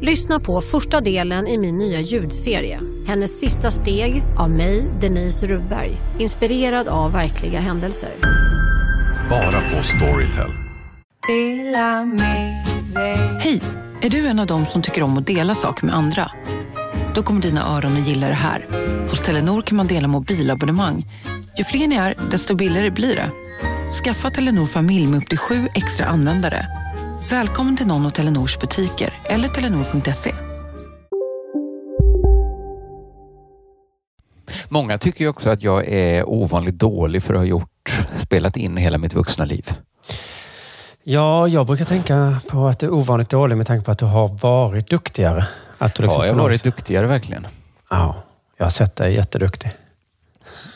Lyssna på första delen i min nya ljudserie. Hennes sista steg av mig, Denise Rubberg. Inspirerad av verkliga händelser. Bara på Storytel. Hej! Är du en av dem som tycker om att dela saker med andra? Då kommer dina öron att gilla det här. Hos Telenor kan man dela mobilabonnemang. Ju fler ni är, desto billigare blir det. Skaffa Telenor familj med upp till sju extra användare. Välkommen till någon av Telenors butiker eller telenor.se. Många tycker ju också att jag är ovanligt dålig för att ha gjort, spelat in hela mitt vuxna liv. Ja, jag brukar tänka på att du är ovanligt dålig med tanke på att du har varit duktigare. Att du liksom Ja, jag har varit duktigare verkligen. Ja, jag har sett dig jätteduktig.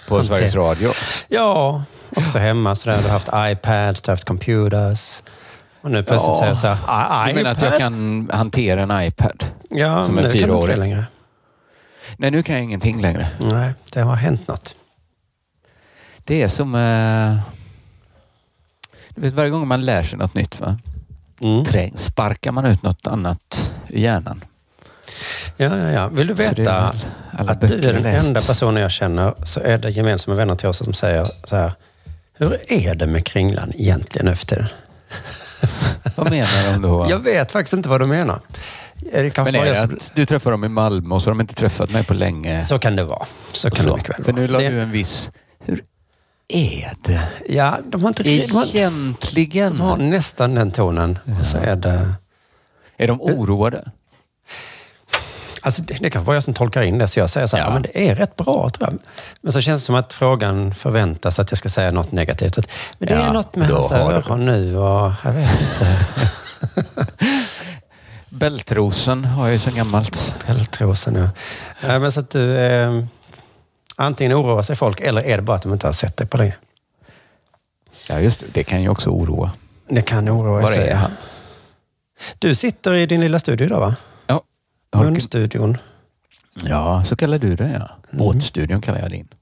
På. Sveriges Radio. Ja, också hemma sådär. Du har haft iPads, du har haft computers. Och nu plötsligt Ja. säger så här, Du "I- menar att jag iPad?" kan hantera en iPad? Ja, som men en nu kan du inte längre. Nej, nu kan jag ingenting längre. Nej, det har hänt något. Det är som... Eh, du vet, varje gång man lär sig något nytt, va? Mm. Träng, sparkar man ut något annat ur hjärnan. Ja, ja, ja. Vill du veta alla att du är den läst. enda personen jag känner så är det gemensamma vänner till oss som säger så här. Hur är det med Kringlan egentligen nu för tiden? Vad menar de då? Jag vet faktiskt inte vad du menar. Är det kanske Men är det att du träffar dem i Malmö och så har de inte träffat mig på länge? Så kan det vara. Så kan det mycket väl För vara. nu la Det- du en viss... Hur är det Ja, de har inte... De har, egentligen? de har nästan den tonen. Och så är det... Är de oroade? Alltså det, det kanske bara jag som tolkar in det, så jag säger så här, Ja. ja. men det är rätt bra tror jag. Men så känns det som att frågan förväntas att jag ska säga något negativt. Att, Men det Ja, är något med hans öron nu och jag vet inte. Bältrosen har jag ju sedan gammalt. Bältrosen, ja. Nej, men så att du... Eh, antingen oroar sig folk eller är det bara att de inte har sett dig på länge. Ja, just det. Det kan ju också oroa. Det kan oroa Var sig. är han? Du sitter i din lilla studio idag va? Munstudion. Ja, så kallar du det ja. Mm. Båtstudion kallar jag din.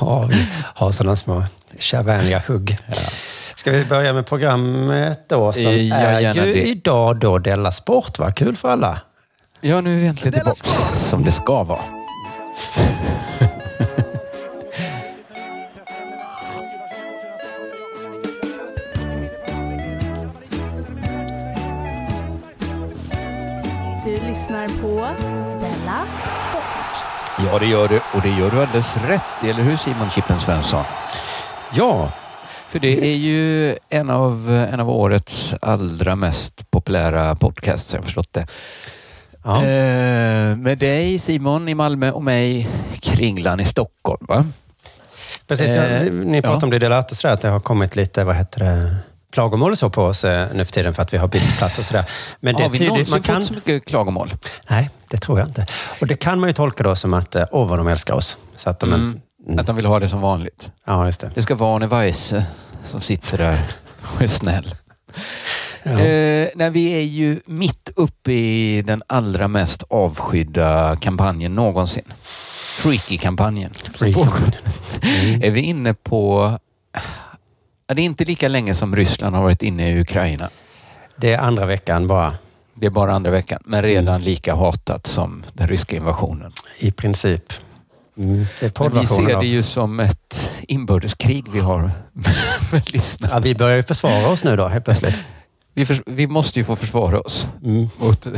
Ja, vi har sådana små kärvänliga hugg. Ska vi börja med programmet då som Ja, är ju det. idag då Della Sport va? Kul för alla. Ja, nu är vi äntligen tillbaka som det ska vara. Lyssnar på Della Sport. Ja, det gör du. Och det gör du alldeles rätt eller hur Simon Chippen Svensson? Ja, För det är ju en av, en av årets allra mest populära podcasts, jag förstått det. ja. Eh, med dig Simon i Malmö och mig Kringlan i Stockholm. Va? precis. Eh, ni pratade ja. om det i sådär, att det har kommit lite, vad heter det, klagomål och så på oss eh, nu för tiden för att vi har bytt plats och sådär. Men det har vi tydligt, någonsin man kan... fått så mycket klagomål? Nej, det tror jag inte. Och det kan man ju tolka då som att, eh, åh vad de älskar oss. Så att de, Mm. Att de vill ha det som vanligt. Ja, just det. Det ska vara Arne Weise som sitter där och är snäll. Ja. Eh, när vi är ju mitt uppe i den allra mest avskydda kampanjen någonsin. Freaky-kampanjen. Freaky. Mm. Är vi inne på... Ja, det är inte lika länge som Ryssland har varit inne i Ukraina. Det är andra veckan bara, Det är bara andra veckan, men redan Mm. lika hatat som den ryska invasionen. i princip. Mm. Vi ser av... det ju som ett inbördeskrig vi har med lyssnare. Ja, vi börjar ju försvara oss nu då, helt plötsligt. Vi, förs- vi måste ju få försvara oss Mm. mot de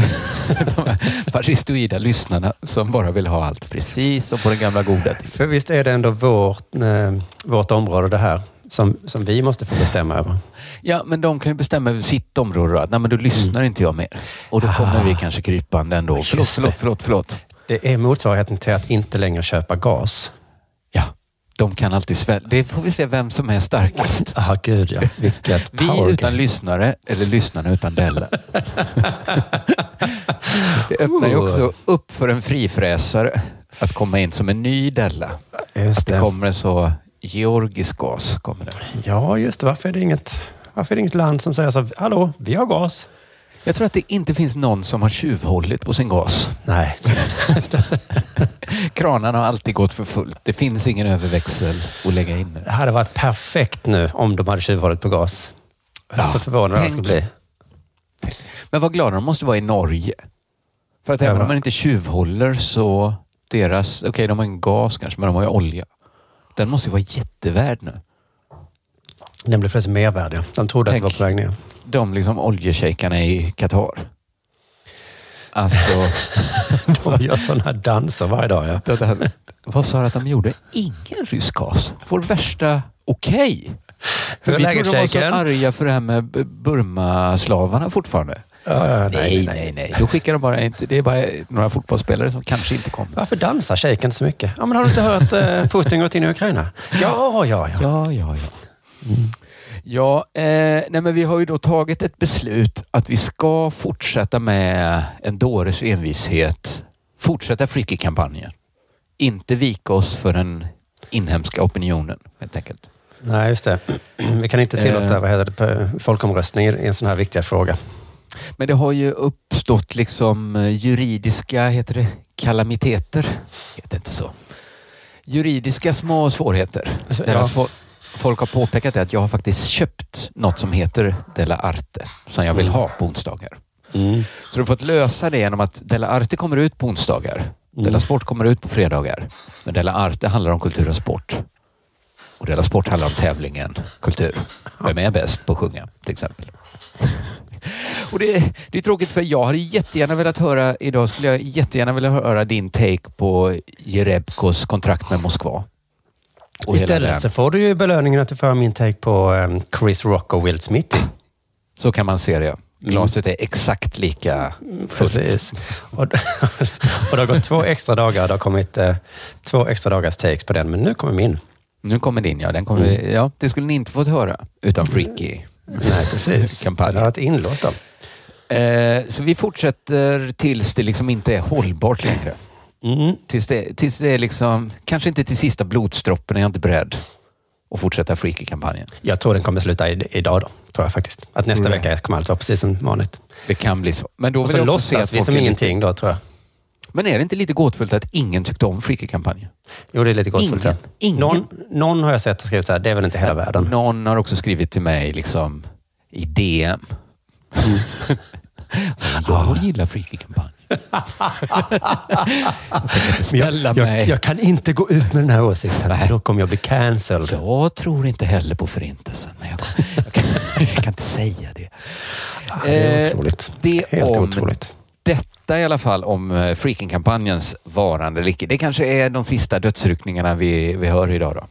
fascistoida lyssnarna som bara vill ha allt precis som på den gamla goda tiden. För visst är det ändå vårt, eh, vårt område det här, som, som vi måste få bestämma över. Ja, men de kan ju bestämma över sitt område. då. att, Nej, men då lyssnar inte jag mer. Och då kommer vi kanske krypande ändå. Förlåt, Just det. förlåt, förlåt, förlåt. Det är motsvarigheten till att inte längre köpa gas. Ja, De kan alltid svälja. Det får vi se vem som är starkast. Ja, gud ja. Vilket Vi utan game. lyssnare eller lyssnarna utan Della. Det öppnar ju också upp för en frifräsare att komma in som en ny Della. Just Det det. kommer en så georgisk gas. Kommer det. Ja, just det. Varför är det inget, varför är det inget land som säger så hallå, vi har gas? Jag tror att det inte finns någon som har tjuvhållit på sin gas. Nej, Kranarna har alltid gått för fullt. Det finns ingen överväxel att lägga in. det hade varit perfekt nu om de hade tjuvhållit på gas. Ja, så förvånad jag skulle bli. Men vad glada de måste vara i Norge. För att även om man inte tjuvhåller så deras, okej de har en gas kanske, men de har ju olja. Den måste ju vara jättevärd nu. Den blev plötsligt mervärdig. De trodde att Tänk. det var på väg ner. De liksom oljeshejkarna i Qatar. Alltså, De gör sådana här danser varje dag. Ja. vad sa du att de gjorde? Ingen rysk gas. Vår värsta okej. För Hur vi trodde de var så arga för det här med Burma-slavarna fortfarande. Ja, ja, Nej, nej, nej. Då skickar de bara inte. Det är bara några fotbollsspelare som kanske inte kommer. Varför dansar shejken så mycket? Ja, men har du inte hört eh, Putin gått in i Ukraina? Ja, ja, ja. Ja, ja, ja. Ja, eh, nej men vi har ju då tagit ett beslut att vi ska fortsätta med en dåres envishet. Fortsätta Freaky-kampanjen. Inte vika oss för den inhemska opinionen, helt enkelt. Nej, just det. Vi kan inte tillåta Eh. vad heter det, folkomröstning i en sån här viktiga fråga. Men det har ju uppstått liksom eh, juridiska, heter det, kalamiteter? Heter inte så. Juridiska små svårigheter. Så, Där ja. Folk har påpekat det att jag har faktiskt köpt något som heter Della Arte som jag vill ha på onsdagar. Mm. Så du har fått lösa det genom att Della Arte kommer ut på onsdagar. Della Sport kommer ut på fredagar. Men Della Arte handlar om kultur och sport. Och Della Sport handlar om tävlingen kultur. Vem är bäst på att sjunga till exempel? Och det, det är tråkigt för jag hade jättegärna velat höra, idag skulle jag jättegärna vilja höra din take på Jerebkos kontrakt med Moskva. Istället så får du ju belöningen att du får min take på em, Chris Rock och Will Smith. Så kan man se det. Glaset är exakt lika fullt. Precis. Och, och det har gått två extra dagar. Det har kommit eh, två extra dagars takes på den. Men nu kommer min. Nu kommer din ja. Den kommer, ja. Det skulle ni inte fått höra utan Freaky. Nej, precis. Kampanjen. Den har varit inlåst då. Eh, så vi fortsätter tills det liksom inte är hållbart längre. Mm. Tills det, tills det är liksom, kanske inte till sista blodsdroppen är jag inte beredd att fortsätta Freaky-kampanjen. Jag tror den kommer sluta i, idag då. Tror jag faktiskt. Att nästa du vecka kommer allt vara precis som vanligt. Det kan bli så. Men då Och vill så jag också se låtsas att vi som ingenting då, tror jag. Men är det inte lite gåtfullt att ingen tyckte om Freaky-kampanjen? Jo, det är lite gåtfullt. Ingen. ja. Ingen. Någon, någon har jag sett har skrivit så här, det är väl inte hela världen. Någon har också skrivit till mig liksom i DM. Mm. jag gillar Freaky-kampanjen. Jag, mig. jag, jag kan inte gå ut med den här åsikten, Nej. då kommer jag bli cancelled. Jag tror inte heller på förintelsen. Men jag, jag, kan, jag kan inte säga det. Det är Eh, otroligt. Det Helt om otroligt. Detta i alla fall om eh, Freaking-kampanjens varande eller icke. Det kanske är de sista dödsryckningarna vi, vi hör idag då.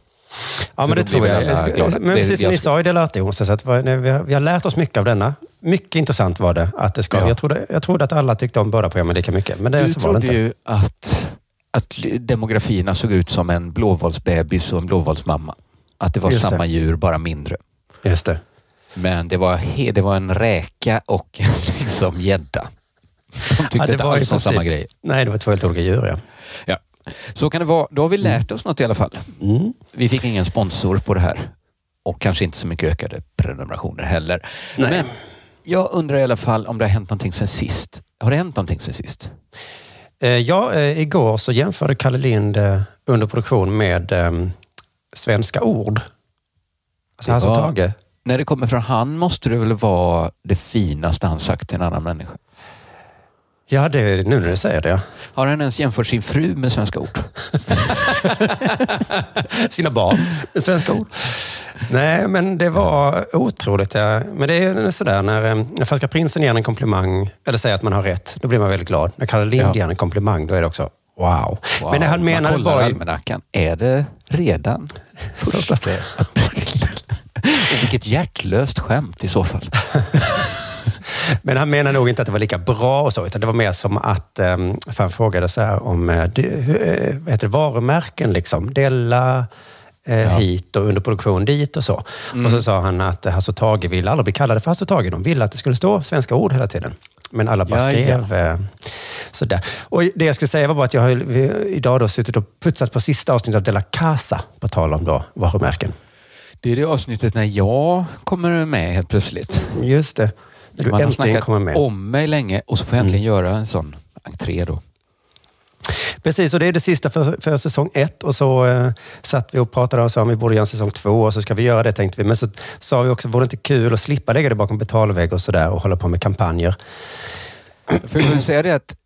Ja, men det tror jag. Men Det- precis som ni sa i Delarte i onsdags, att vi har, vi har lärt oss mycket av denna. Mycket intressant var det. Att det ska, Ja. jag, trodde, jag trodde att alla tyckte om båda programmen lika mycket, men det Du så var det trodde inte. ju att, att demografierna såg ut som en blåvalsbebis och en blåvalsmamma. Att det var Just det. samma djur, bara mindre. Just det. Men det var, det var en räka och en liksom gädda. De tyckte Ja, det inte alls om samma grej. Nej, det var två helt olika djur, ja. Ja. Så kan det vara. Då har vi lärt oss något i alla fall. Mm. Vi fick ingen sponsor på det här. Och kanske inte så mycket ökade prenumerationer heller. Nej. Men jag undrar i alla fall om det har hänt någonting sen sist. Har det hänt någonting sen sist? Eh, Ja, eh, igår så jämförde Kalle Lind eh, under produktion med eh, svenska ord. Alltså han som var- Tage. När det kommer från han måste det väl vara det finaste han sagt till en annan människa. Ja, det är nu när du säger det. Har han ens jämfört sin fru med svenska ord? Sina barn med svenska ord. Nej, men det var otroligt. Ja. Men det är sådär när, eh, när Falska prinsen ger en komplimang, eller säger att man har rätt, då blir man väldigt glad. När Kalle Lind Ja. ger en komplimang, då är det också wow. Wow. Men det han menade Man kollar var almanackan. Är det redan första april? Och vilket hjärtlöst skämt i så fall. Men han menar nog inte att det var lika bra och så, utan det var mer som att, um, han frågade så här om eh, vad heter det, varumärken, liksom. Della, eh, hit och underproduktion dit och så. Och så sa han att Hasse och Tage ville aldrig bli kallade för Hasse och Tage. De ville att det skulle stå svenska ord hela tiden. Men alla bara Ja, skrev eh, sådär. Och det jag skulle säga var bara att jag har idag då suttit och putsat på sista avsnittet av Della Casa, på tal om då varumärken. Det är det avsnittet när jag kommer med helt plötsligt. Just det. Du Man har snackat kommer med. Mm. om mig länge och så får jag äntligen göra en sån entré då. Precis, och det är det sista för, för säsong ett. Och så eh, satt vi och pratade och sa om vi borde göra en säsong två och så ska vi göra det tänkte vi. Men så sa vi också, vore det inte kul att slippa lägga det bakom betalvägg och sådär och hålla på med kampanjer? För jag vill säga det att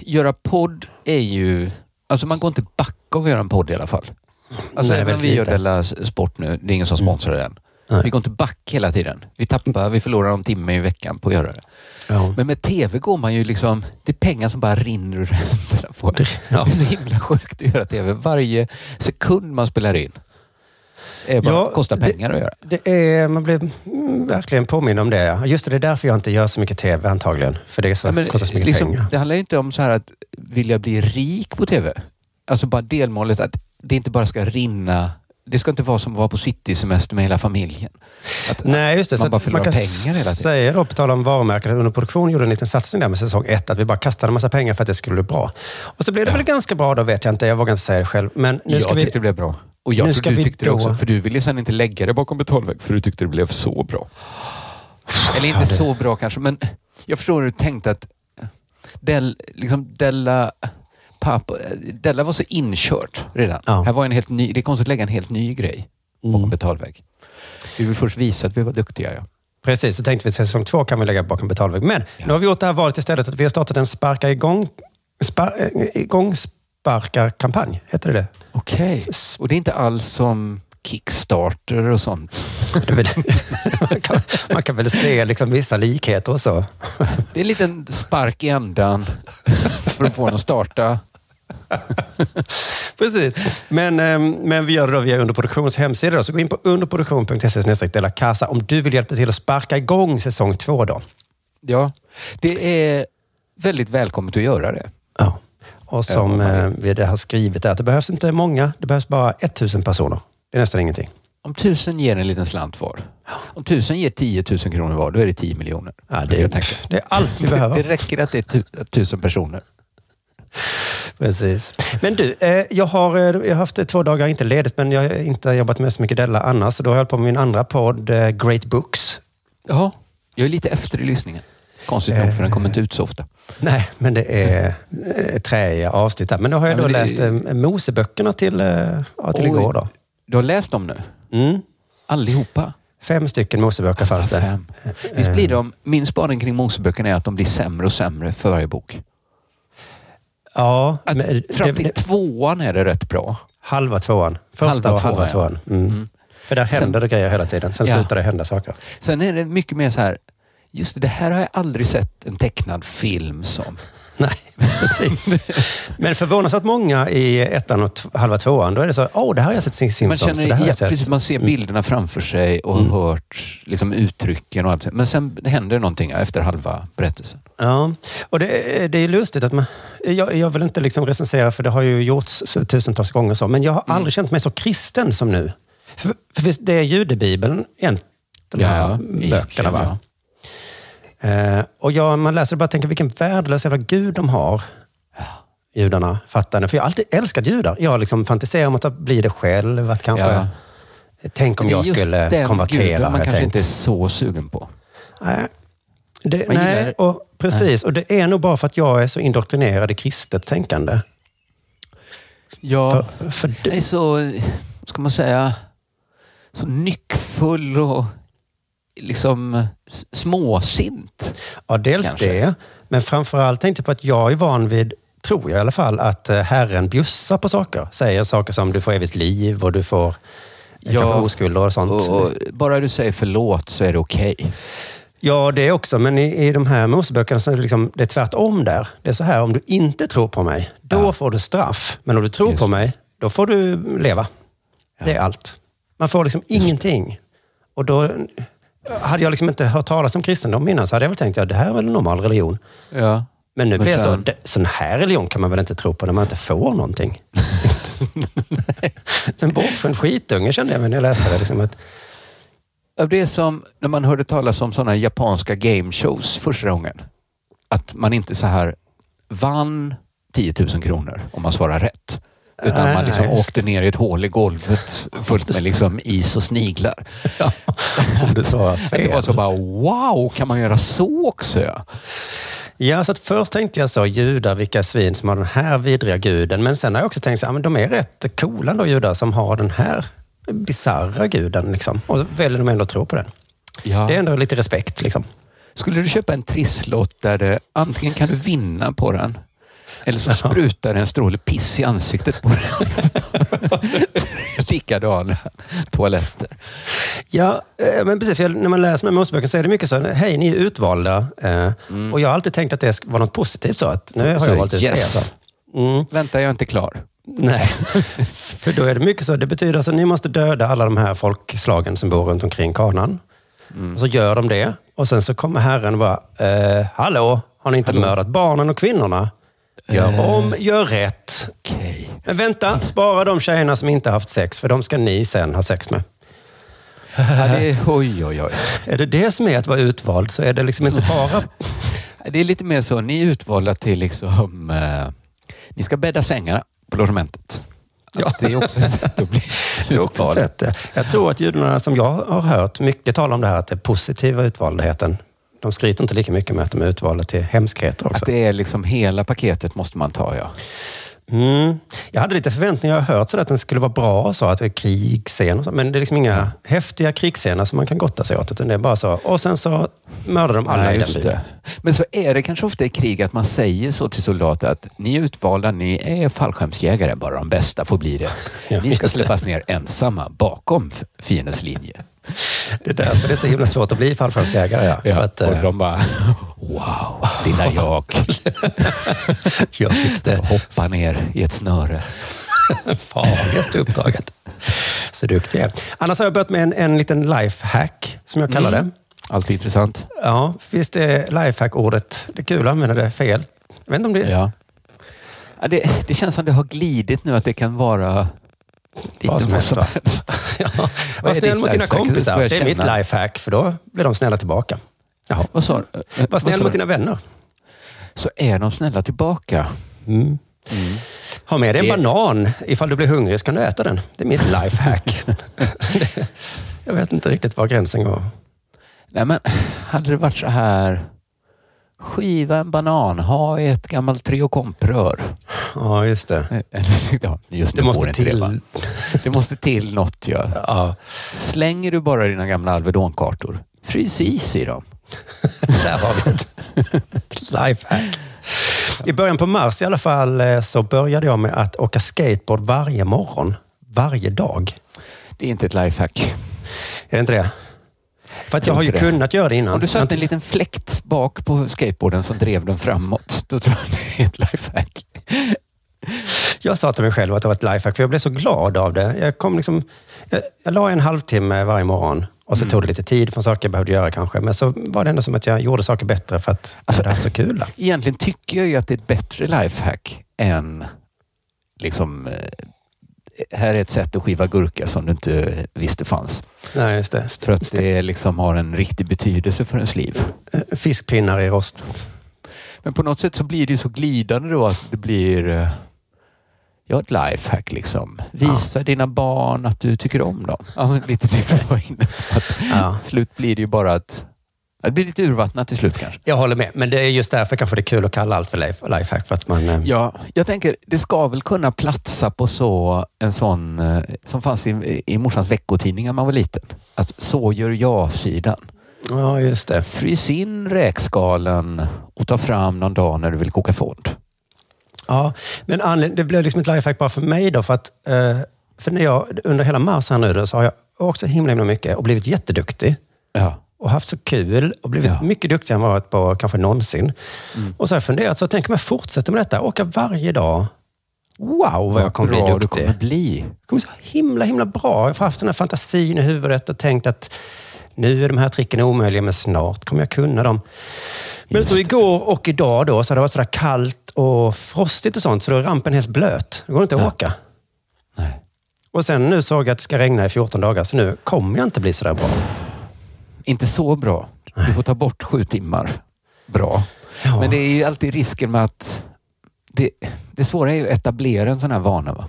göra podd är ju... Alltså man går inte back av att göra en podd i alla fall. Alltså Nej, även om vi gör lite. Mm. Della Sport nu, det är ingen som sponsrar den. Nej. Vi går inte back hela tiden. Vi tappar, vi förlorar en timme i veckan på att göra det. Ja. Men med TV går man ju liksom... Det är pengar som bara rinner ur händerna på en. Ja. Det är så himla sjukt att göra TV. Varje sekund man spelar in är bara, Ja, kostar det- pengar att göra. Det är, man blir verkligen påmind om det. ja. Just det, det är därför jag inte gör så mycket tv antagligen. För det är så, Ja, men kostar så mycket liksom, pengar. Det handlar ju inte om så här att vilja bli rik på TV. Alltså bara delmålet att det inte bara ska rinna. Det ska inte vara som att vara på citysemester med hela familjen. Att, Nej, just det. man Så bara man kan pengar hela tiden. säga då, på tal om varumärken, under produktion gjorde en liten satsning där med säsong ett, att vi bara kastade en massa pengar för att det skulle bli bra. Och så blev det Ja. väl ganska bra då, vet jag inte. Jag vågar inte säga det själv. Men nu jag ska vi... tyckte det blev bra. Och jag nu ska du vi tyckte det då- också. För du ville sen inte lägga det bakom betalvägg för du tyckte det blev så bra. Eller inte så bra kanske, men jag förstår hur du tänkte att Del, liksom Della, pappa, Della var så inkört redan. Ja. Här var en helt ny, det är konstigt att lägga en helt ny grej bakom Mm. betalvägg. Vi vill först visa att vi var duktiga. Ja. Precis, så tänkte vi att säsong två kan vi lägga bakom betalvägg. Men Ja. nu har vi gjort det här valet istället att vi har startat en sparka igång, spar, eh, igång sparkarkampanj. Heter det det? Okej. S- Och det är inte alls som Kickstarter och sånt. Det man, kan, man kan väl se liksom vissa likheter och så. Det är en liten spark i ändan för att få den att starta. Precis. Men, ehm, men vi gör det då via Underproduktions hemsida. Då. Så gå in på underproduktion.se dela casa om du vill hjälpa till att sparka igång säsong två. Då. Ja, det är väldigt välkommet att göra det. Ja. Och som Ja, eh, vi det har skrivit är att det behövs inte många, det behövs bara 1000 personer. Det är nästan ingenting. Om tusen ger en liten slant var. Om tusen ger 10 000 kronor var, då är det 10 miljoner. Ja, det, är, det är allt vi Det behöver. räcker att det är tu- tusen personer. Precis. Men du, eh, jag, har, eh, jag har haft eh, två dagar, inte ledigt, men jag har inte jobbat med så mycket Della annars. Då har jag hållit på med min andra podd, Great Books. Ja, jag är lite efter i lyssningen. Konstigt nog, för den kommer inte ut så ofta. Nej, men det är träiga avsnitt där. Men då har jag Ja, då det- läst eh, Moseböckerna till, ja, till Oj. igår. Då. Du har läst dem nu? Mm. Allihopa? Fem stycken Moseböcker fanns det. Visst blir de, min spaning kring Moseböckerna är att de blir sämre och sämre för varje bok. Ja, Att men fram till det, tvåan är det rätt bra. halva tvåan. Första Halva och halva tvåan, tvåan. Mm. Mm. För där händer det grejer hela tiden. Sen Ja. slutar det hända saker. Sen är det mycket mer så här, just det, det här har jag aldrig sett en tecknad film som. Nej, precis. Men förvånansvärt många i ettan och halva tvåan, då är det så, åh, det här har jag sett Simpsons. Man, så det känner, här ja, precis, man ser bilderna framför sig och Mm. hört liksom, uttrycken och allt. Men sen händer någonting efter halva berättelsen. Ja, och det, det är lustigt att man... Jag, jag vill inte liksom recensera, för det har ju gjorts tusentals gånger så, men jag har Mm. aldrig känt mig så kristen som nu. För, för det är judebibeln, igen, de här egentligen, böckerna. Va? Eh, och jag, man läser det bara tänker vilken värdelös jävla gud de har. Judarna, fattar ni? För jag har alltid älskat judar. Jag liksom fantiserar om att bli det själv. Att kanske, Ja. Tänk om Det är jag just skulle den konvertera, guden har man jag kanske tänkt. inte är så sugen på. Nej, det, nej och, precis. Och det är nog bara för att jag är så indoktrinerad i kristet tänkande. Ja, För, för jag är det, så, ska man säga, så nyckfull och liksom småsint. ja, dels kanske. det, men framförallt tänkte jag på att jag är van vid, tror jag i alla fall, att eh, Herren bjussar på saker. Säger saker som du får evigt liv och du får eh, Ja, kanske oskulder och sånt. Och, och bara du säger förlåt så är det okej. Ja, det också. Men i, i de här Moseböckerna så är det, liksom, det är tvärtom där. Det är så här, om du inte tror på mig, då Ja. får du straff. Men om du tror Just på mig, då får du leva. Det är allt. Man får liksom ingenting. Och då hade jag liksom inte hört talas om kristendom innan så hade jag väl tänkt att ja, det här är väl en normal religion. Ja. Men nu Men blir det så, sen- det, sån här religion kan man väl inte tro på när man inte får någonting. en bortskämd skitunge kände jag när jag läste det. Liksom att, Det är som när man hörde talas om sådana japanska game shows första gången. Att man inte så här vann 10 000 kronor om man svarar rätt. Utan Nej, man liksom just åkte ner i ett hål i golvet fullt med liksom is och sniglar. om du svarar Att det var så bara wow, kan man göra så också? Ja. Ja, så att först tänkte jag så, judar, vilka svin som har den här vidriga guden. Men sen har jag också tänkt så, ja, men de är rätt coola då, judar, som har den här bisarra guden. Liksom. Och så väljer de ändå att tro på den. Ja. Det är ändå lite respekt. Liksom. Skulle du köpa en trisslott där det antingen kan du vinna på den eller så sprutar en stråle piss i ansiktet på dig. Likadana toaletter. Ja, eh, men precis. När man läser med Moseböckerna så är det mycket så, hej, ni är utvalda. eh, Och jag har alltid tänkt att det var något positivt. så att Nu har Mm. Så, jag valt ut er. yes. Så. Mm. Vänta, jag är inte klar. Nej, för då är det mycket så. Det betyder alltså att ni måste döda alla de här folkslagen som bor runt omkring kanan. Mm. Och så gör de det. Och sen så kommer Herren och bara, eh, hallå, har ni inte mördat barnen och kvinnorna? Gör Eh. om, gör rätt. Okej. Men vänta, spara de tjejerna som inte haft sex, för de ska ni sen ha sex med. Ja, det är, oj, oj, oj. Är det det som är att vara utvald så är det liksom inte bara... Det är lite mer så, ni är utvalda till liksom, eh, ni ska bädda sängarna på logementet. Ja. Det är också ett sätt att bli utvald. Jag tror att judarna som jag har hört mycket tala om det här, att det är positiva utvaldheten. De skryter inte lika mycket med att de är utvalda till hemskheter också. Att det är liksom hela paketet måste man ta, ja. Mm. Jag hade lite förväntningar. Jag har hört så att den skulle vara bra och så, att det är krigsscener. och så, Men det är liksom inga häftiga krigsscener som man kan gotta sig åt. Utan det är bara så. Och sen så mördar de alla Nej, i den det. Men så är det kanske ofta i krig att man säger så till soldater att ni är utvalda, ni är fallskärmsjägare, bara de bästa får bli det. Ja, Ni ska det. släppas ner ensamma bakom fiendens linje. Det är därför det är så himla svårt att bli fallskärmsjägare. Ja. Ja, att, och eh, de bara, wow, lilla jag, jag fick det hoppa ner i ett snöre. farligaste uppdraget. Så duktig. Annars har jag börjat med en, en liten lifehack, som jag kallar det. Alltid intressant. Ja, visst är lifehack-ordet, det är kul att använda det fel. Jag vet inte om det Ja. Det, det känns som det har glidit nu att det kan vara Vad som helst. Ja. Var snäll mot dina kompisar. Det är mitt lifehack, för då blir de snälla tillbaka. Jaha. Vad sa? Eh, Var snäll mot dina vänner. Så är de snälla tillbaka. Mm. Ha med dig en Det- banan. Ifall du blir hungrig så kan du äta den. Det är mitt lifehack. Jag vet inte riktigt var gränsen går. Nej, men hade det varit så här. Skiva en banan, ha ett gammalt triokomprör. Ja, just det. Ja, just Det går måste inte det, till. det måste till något. Ja. Ja, Slänger du bara dina gamla Alvedonkartor, frys is i dem. där har vi ett lifehack. I början på mars i alla fall eh, så började jag med att åka skateboard varje morgon. Varje dag. Det är inte ett lifehack. Är det inte det? För att jag har ju det. kunnat göra det innan. Om du satte en liten fläkt bak på skateboarden som drev den framåt, då tror jag det är ett lifehack. Jag sa till mig själv att det var ett lifehack, för jag blev så glad av det. Jag, kom liksom, jag, jag la en halvtimme varje morgon och så Mm. tog det lite tid från saker jag behövde göra kanske. Men så var det ändå som att jag gjorde saker bättre för att Alltså- jag hade haft så kul. Där. Egentligen tycker jag ju att det är ett bättre lifehack än liksom eh, här är ett sätt att skiva gurka som du inte visste fanns. Nej, just det. För att det liksom har en riktig betydelse för ens liv. Fiskpinnar i rost. Men på något sätt så blir det ju så glidande då att det blir eh, ja, ett lifehack liksom. Visa dina barn att du tycker om dem. Ja, lite det du var inne på. Ja. slut blir det ju bara att det blir lite urvattnat till slut kanske. Jag håller med, men det är just därför kanske det är kul att kalla allt för life, lifehack. För att man, eh, Ja, jag tänker det ska väl kunna platsa på så en sån eh, som fanns i, i morsans veckotidning när man var liten. Att så gör jag-sidan. ja, just det. Frys in räkskalen och ta fram någon dag när du vill koka fond. Ja, men anled- det blev liksom ett lifehack bara för mig då. För att eh, för när jag, under hela mars här nu då, så har jag åkt så himla, himla mycket och blivit jätteduktig. Ja. Och haft så kul och blivit Ja. mycket duktigare än vad jag varit på kanske någonsin. Mm. Och så har jag funderat, så tänk om jag fortsätter med detta, åka varje dag. Wow, vad jag kommer bra bli du duktig. kommer bli. Jag kommer så himla, himla bra. Jag har haft den här fantasin i huvudet och tänkt att nu är de här tricken omöjliga, men snart kommer jag kunna dem. Men så igår och idag då, så har det varit sådär kallt och frostigt och sånt, så då är rampen helt blöt. Det går inte att Ja. åka. Nej. Och sen nu såg jag att det ska regna i 14 dagar, så nu kommer jag inte bli sådär bra. Inte så bra. Du får ta bort sju timmar. Bra. Ja. Men det är ju alltid risken med att... Det, det svåra är ju att etablera en sån här vana. Va?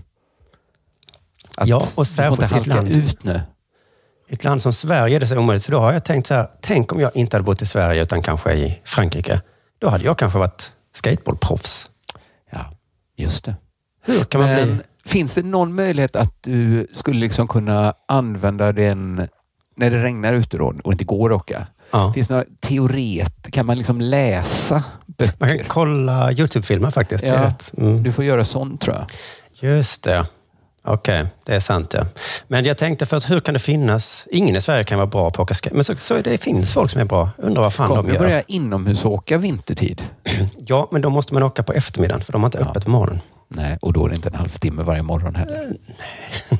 Att Ja, och särskilt i ett land. ut nu. I ett land som Sverige är det så omöjligt. Så då har jag tänkt så här, tänk om jag inte hade bott i Sverige utan kanske i Frankrike. Då hade jag kanske varit skateboardproffs. Ja, just det. Hur kan man Men bli... finns det någon möjlighet att du skulle liksom kunna använda den när det regnar ute då och inte går att åka? Ja. Finns det några teoret? Kan man liksom läsa böcker? Man kan kolla YouTube-filmer faktiskt. Ja. Mm. Du får göra sånt tror jag. Just det. Okej, det är sant ja. Men jag tänkte först, hur kan det finnas... Ingen i Sverige kan vara bra på att åka skate. Men så, så det finns folk som är bra. Undrar vad fan Kommer de gör. börja inomhusåka vintertid? Ja, men då måste man åka på eftermiddagen för de har inte Ja. öppet på morgonen. Nej, och då är det inte en halvtimme varje morgon heller.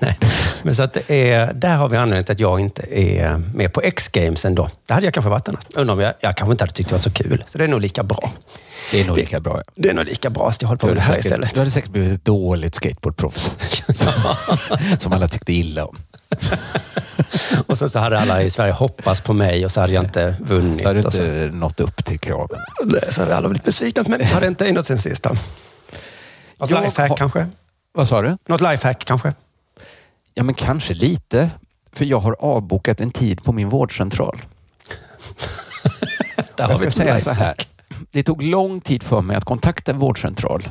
Nej. Men så att det är, där har vi anledningen till att jag inte är med på X-games ändå. Det hade jag kanske varit annars. Undrar om jag, jag kanske inte hade tyckt det var så kul. Så det är nog lika bra. Det är nog lika bra. Ja. Det är nog lika bra att jag håller på med det här säkert, istället. du hade säkert blivit ett dåligt skateboardproffs. som alla tyckte illa om. Och sen så hade alla i Sverige hoppats på mig och så hade jag inte vunnit. Så hade du så, inte nått upp till kraven. så hade alla blivit besvikna på mig. Jag hade inte ägnat sen sist. Något Jag lifehack har- kanske? Vad sa du? Något lifehack kanske? Ja, men kanske lite. För jag har avbokat en tid på min vårdcentral. Där jag ska säga så här. Det tog lång tid för mig att kontakta en vårdcentral.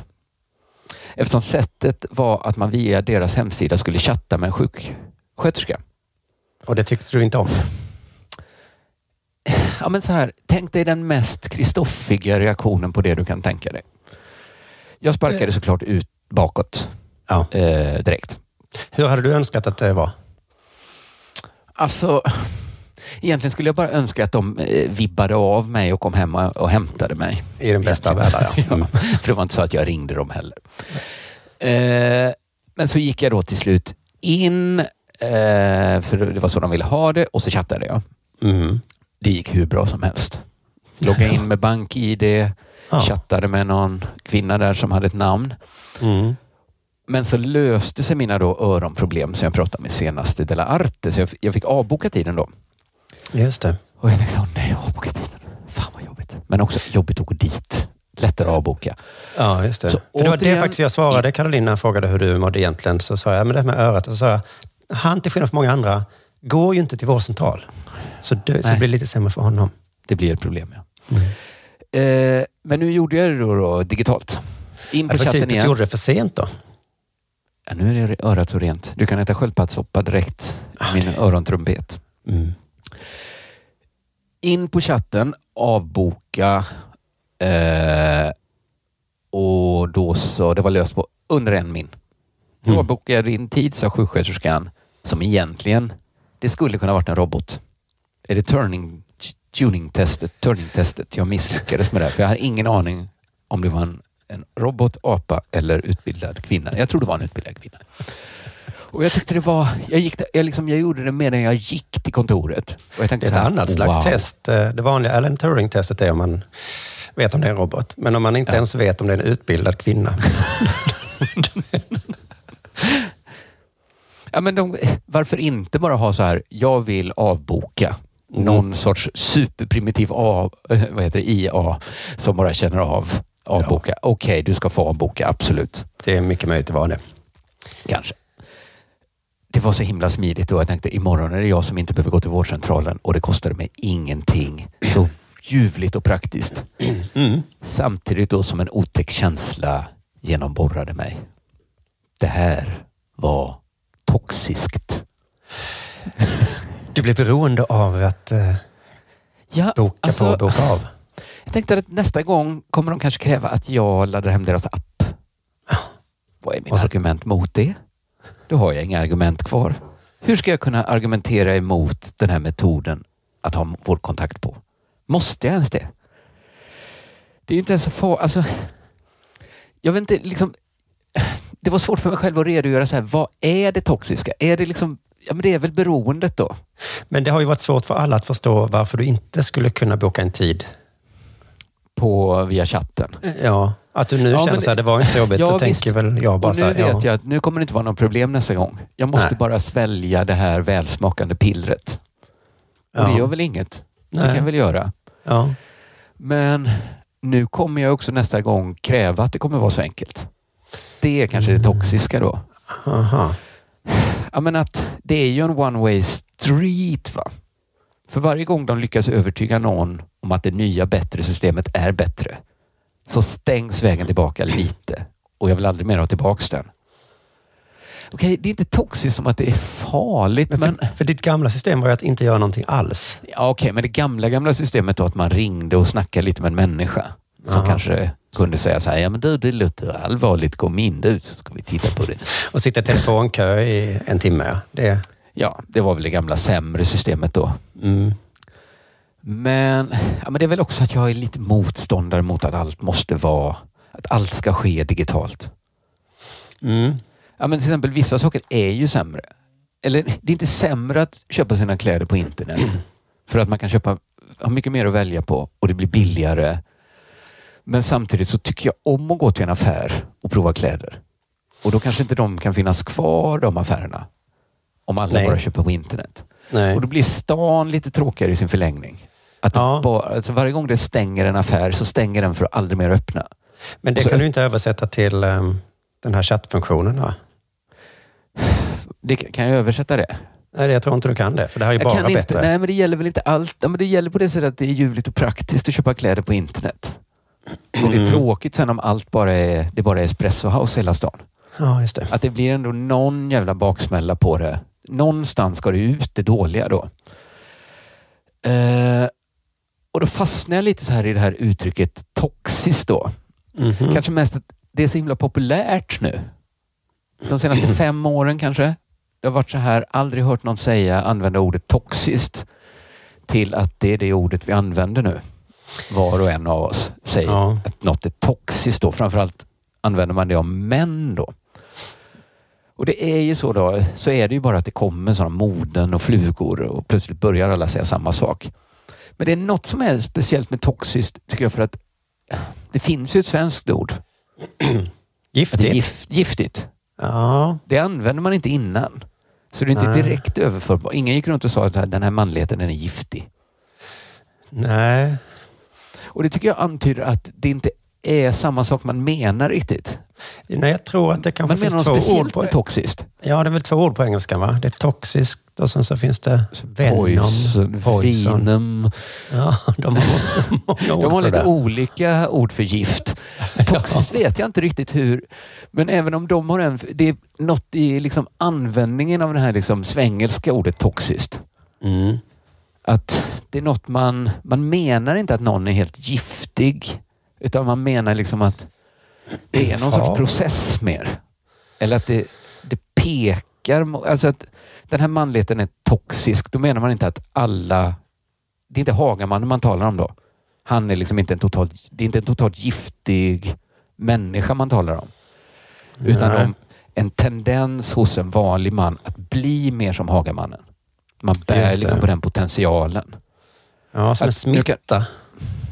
Eftersom sättet var att man via deras hemsida skulle chatta med en sjuksköterska. Och det tyckte du inte om? Ja, men så här, tänk dig den mest kristoffiga reaktionen på det du kan tänka dig. Jag sparkade såklart ut bakåt Ja. eh, direkt. Hur hade du önskat att det var? Alltså, egentligen skulle jag bara önska att de eh, vibbade av mig och kom hem och, hämtade mig. I den bästa av världar, ja. Mm. För det var inte så att jag ringde dem heller. Eh, men så gick jag då till slut in, eh, för det var så de ville ha det, och så chattade jag. Mm. Det gick hur bra som helst. Loggade in med bank-id, Ja. chattade med någon kvinna där som hade ett namn. Mm. Men så löste sig mina då öronproblem som jag pratade med senast i Della Arte, så jag, jag fick avboka tiden då. Just det. Och jag tänkte, åh nej, avbokat tiden. Fan vad jobbigt. Men också jobbigt att gå dit. Lättare att avboka. Ja, just det. Så För det var det faktiskt jag svarade jag frågade hur du mådde egentligen. Så sa jag, men det här med örat. Och så sa jag, han till skillnad från många andra går ju inte till vårdcentral. Så det, så det blir lite sämre för honom. Det blir ett problem, ja. Eh, men nu gjorde jag det då, då digitalt. In på det var chatten typiskt, igen. gjorde det för sent då. Ja, nu är det örat så rent. Du kan äta sköldpaddssoppa direkt i min örontrumpet. Mm. In på chatten, avboka eh, och då så, det var löst på under en min. Du Mm. avbokar din tid, sa sjuksköterskan, som egentligen, det skulle kunna varit en robot. Är det turning, tuning-testet, turning-testet? Jag misslyckades med det, för jag har ingen aning om det var en, en robot, apa eller utbildad kvinna. Jag tror det var en utbildad kvinna. Och jag tyckte det var, jag, gick, jag, liksom, jag gjorde det medan jag gick till kontoret. Det är ett här, annat slags wow. test. Eh, Det vanliga Alan Turing-testet är om man vet om det är en robot. Men om man inte Ja. ens vet om det är en utbildad kvinna. Ja, men de, varför inte bara ha så här, jag vill avboka Mm. någon sorts superprimitiv A, eh, vad heter det, IA som bara känner av avboka. Okej, du ska få avboka, absolut. Det är mycket möjligt att vara det. Kanske. Det var så himla smidigt då. Jag tänkte imorgon är det jag som inte behöver gå till vårdcentralen och det kostade mig ingenting. Så ljuvligt och praktiskt. Mm. Samtidigt då som en otäck känsla genomborrade mig. Det här var toxiskt. Du blir beroende av att eh, Ja, boka alltså, på och boka av. Jag tänkte att nästa gång kommer de kanske kräva att jag laddar hem deras app. Vad är mitt så- argument mot det? Då har jag inga argument kvar. Hur ska jag kunna argumentera emot den här metoden att ha vårdkontakt på? Måste jag ens det? Det är inte ens så farligt. Alltså, jag vet inte, liksom, det var svårt för mig själv att redogöra så här. Vad är det toxiska? Är det liksom, ja men det är väl beroendet då? Men det har ju varit svårt för alla att förstå varför du inte skulle kunna boka en tid. På, via chatten. Ja, Att du nu Ja, känner så här, det var inte så jobbigt. Ja, då visst. tänker väl jag bara Och så nu här, vet ja. jag att nu kommer det inte vara något problem nästa gång. Jag måste Nej. bara svälja det här välsmakande pillret. Och det gör väl inget. Det kan Nej. jag väl göra. Ja. Men nu kommer jag också nästa gång kräva att det kommer vara så enkelt. Det är kanske Mm. det toxiska då. Aha. Ja, men att det är ju en one way street. va? För varje gång de lyckas övertyga någon om att det nya bättre systemet är bättre så stängs vägen tillbaka lite och jag vill aldrig mer ha tillbaks den. Okej, det är inte toxiskt som att det är farligt, Men men, för, för ditt gamla system var ju att inte göra någonting alls. ja, okej, men det gamla, gamla systemet då att man ringde och snackade lite med en människa som Aha. kanske kunde säga så här, ja men du, det låter allvarligt, kom in du så ska vi titta på det. Och sitta i telefonkö i en timme. ja. Det, Ja, det var väl det gamla sämre systemet då. mm. Men, ja, men det är väl också att jag är lite motståndare mot att allt måste vara, att allt ska ske digitalt. Mm. Ja, men till exempel vissa saker är ju sämre. Eller det är inte sämre att köpa sina kläder på internet. För att man kan köpa, ha mycket mer att välja på och det blir billigare. Men samtidigt så tycker jag om att gå till en affär och prova kläder. Och då kanske inte de kan finnas kvar, de affärerna. Om alla Nej. bara köper på internet. Nej. Och då blir stan lite tråkigare i sin förlängning. Att Ja. bara, alltså varje gång det stänger en affär så stänger den för att aldrig mer öppna. Men det så- kan du inte översätta till ehm, den här chattfunktionen va? Det, kan jag översätta det? Nej, jag tror inte du kan det. För det här är ju Jag bara kan inte, bättre. nej, men det gäller väl inte allt. Ja, men det gäller på det sättet att det är ljuvligt och praktiskt att köpa kläder på internet. Och det är Mm. tråkigt sen om allt bara är, det bara är espresso house hela stan. Ja, just det. Att det blir ändå någon jävla baksmälla på det. Någonstans ska det ut det dåliga då. Eh, och då fastnar jag lite så här i det här uttrycket toxiskt då. Mhm. Kanske mest att det är så himla populärt nu. De senaste fem åren kanske. Det har varit så här, aldrig hört någon säga, använda ordet toxiskt till att det är det ordet vi använder nu. Var och en av oss säger Ja. att något är toxiskt då. Framförallt använder man det om män då. Och det är ju så då, så är det ju bara att det kommer sådana moden och flugor och plötsligt börjar alla säga samma sak. Men det är något som är speciellt med toxiskt tycker jag för att det finns ju ett svenskt ord. Giftigt. gift, giftigt. Ja. Det använder man inte innan. Så det är inte direkt överförbart. Ingen gick runt och sa att den här manligheten den är giftig. Nej. Och det tycker jag antyder att det inte är samma sak man menar riktigt. Nej, jag tror att det kanske Man finns menar två något ord speciellt på... med toxiskt. Ja, det är väl två ord på engelska va? Det är toxiskt och sen så finns det venom, Poison. Ja, de har många ord De har lite det. olika ord för gift. Toxiskt vet jag inte riktigt hur, men även om de har en... Det är något i liksom användningen av det här liksom svengelska ordet toxiskt. Mm. Att det är något man... Man menar inte att någon är helt giftig, utan man menar liksom att det är någon sorts process mer. Eller att det, det pekar... mo- Alltså att den här manligheten är toxisk. Då menar man inte att alla... Det är inte Hagamannen man talar om då. Han är liksom inte en totalt... Det är inte en totalt giftig människa man talar om. Utan Nej. om en tendens hos en vanlig man att bli mer som Hagamannen. Man bär liksom på den potentialen. Ja, som en Att kan- smitta.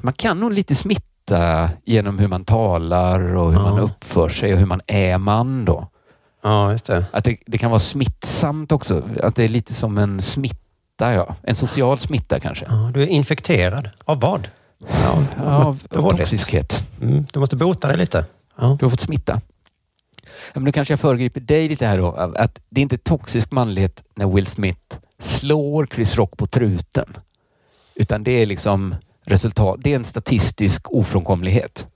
Man kan nog lite smitta genom hur man talar och hur Ja. man uppför sig och hur man är man då. Ja, just det. Att det, det kan vara smittsamt också. Att det är lite som en smitta, ja. En social smitta kanske. Ja, du är infekterad. Av vad? Ja, Av det. toxiskhet. Mm, du måste bota dig lite. Ja. Du har fått smitta. Men nu kanske jag föregriper dig lite här då. Att det är inte toxisk manlighet när Will Smith slår Chris Rock på truten. Utan det är liksom resultat. Det är en statistisk ofrånkomlighet.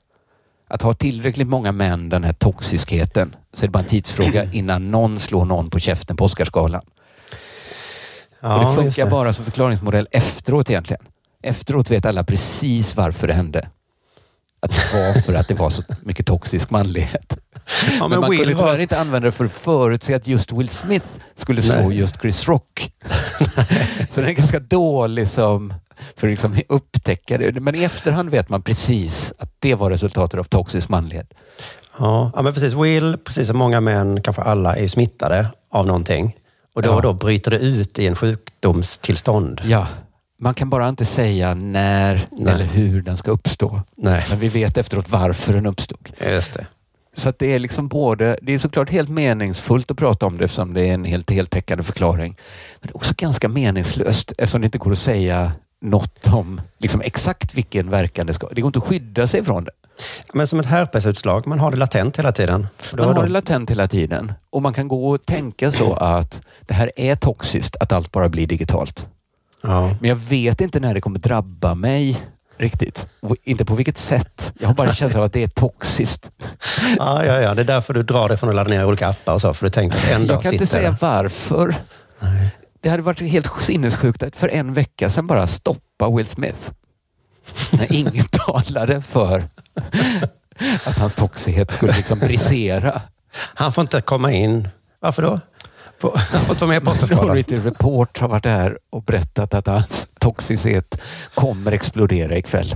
Att ha tillräckligt många män den här toxiskheten så är det bara en tidsfråga innan någon slår någon på käften på Oscarsgalan. Ja, och det funkar bara som förklaringsmodell efteråt egentligen. Efteråt vet alla precis varför det hände. Att det var för att det var så mycket toxisk manlighet. Ja, men, men man Will kunde tyvärr var... inte använda det för att förutse att just Will Smith skulle slå Nej. just Chris Rock. så den är ganska dålig som för att liksom upptäcka det. Men i efterhand vet man precis att det var resultatet av toxisk manlighet. Ja, ja, men precis. Will, precis som många män, kanske alla, är smittade av någonting. Och då Ja. och då bryter det ut i en sjukdomstillstånd. Ja, Man kan bara inte säga när Nej. eller hur den ska uppstå. Nej, Men vi vet efteråt varför den uppstod. just det. Så att det är liksom både, det är såklart helt meningsfullt att prata om det eftersom det är en helt heltäckande förklaring. Men det är också ganska meningslöst eftersom det inte går att säga något om liksom exakt vilken verkan det ska Det går inte att skydda sig från det. Men som ett herpesutslag, man har det latent hela tiden. Man har då- det latent hela tiden och man kan gå och tänka så att det här är toxiskt, att allt bara blir digitalt. Ja. Men jag vet inte när det kommer drabba mig riktigt. Och inte på vilket sätt. Jag har bara en känsla av att det är toxiskt. Ja, ja, ja, det är därför du drar dig från att ladda ner olika appar och så, för du tänker att en dag Jag kan inte säga varför. Nej. Det hade varit helt sinnessjukt att för en vecka sedan bara stoppa Will Smith. När ingen talade för att hans toxighet skulle liksom brisera. Han får inte komma in. Varför då? Inte vara med på Oscarsgalan. Minority Report har varit där och berättat att hans toxicitet kommer explodera ikväll.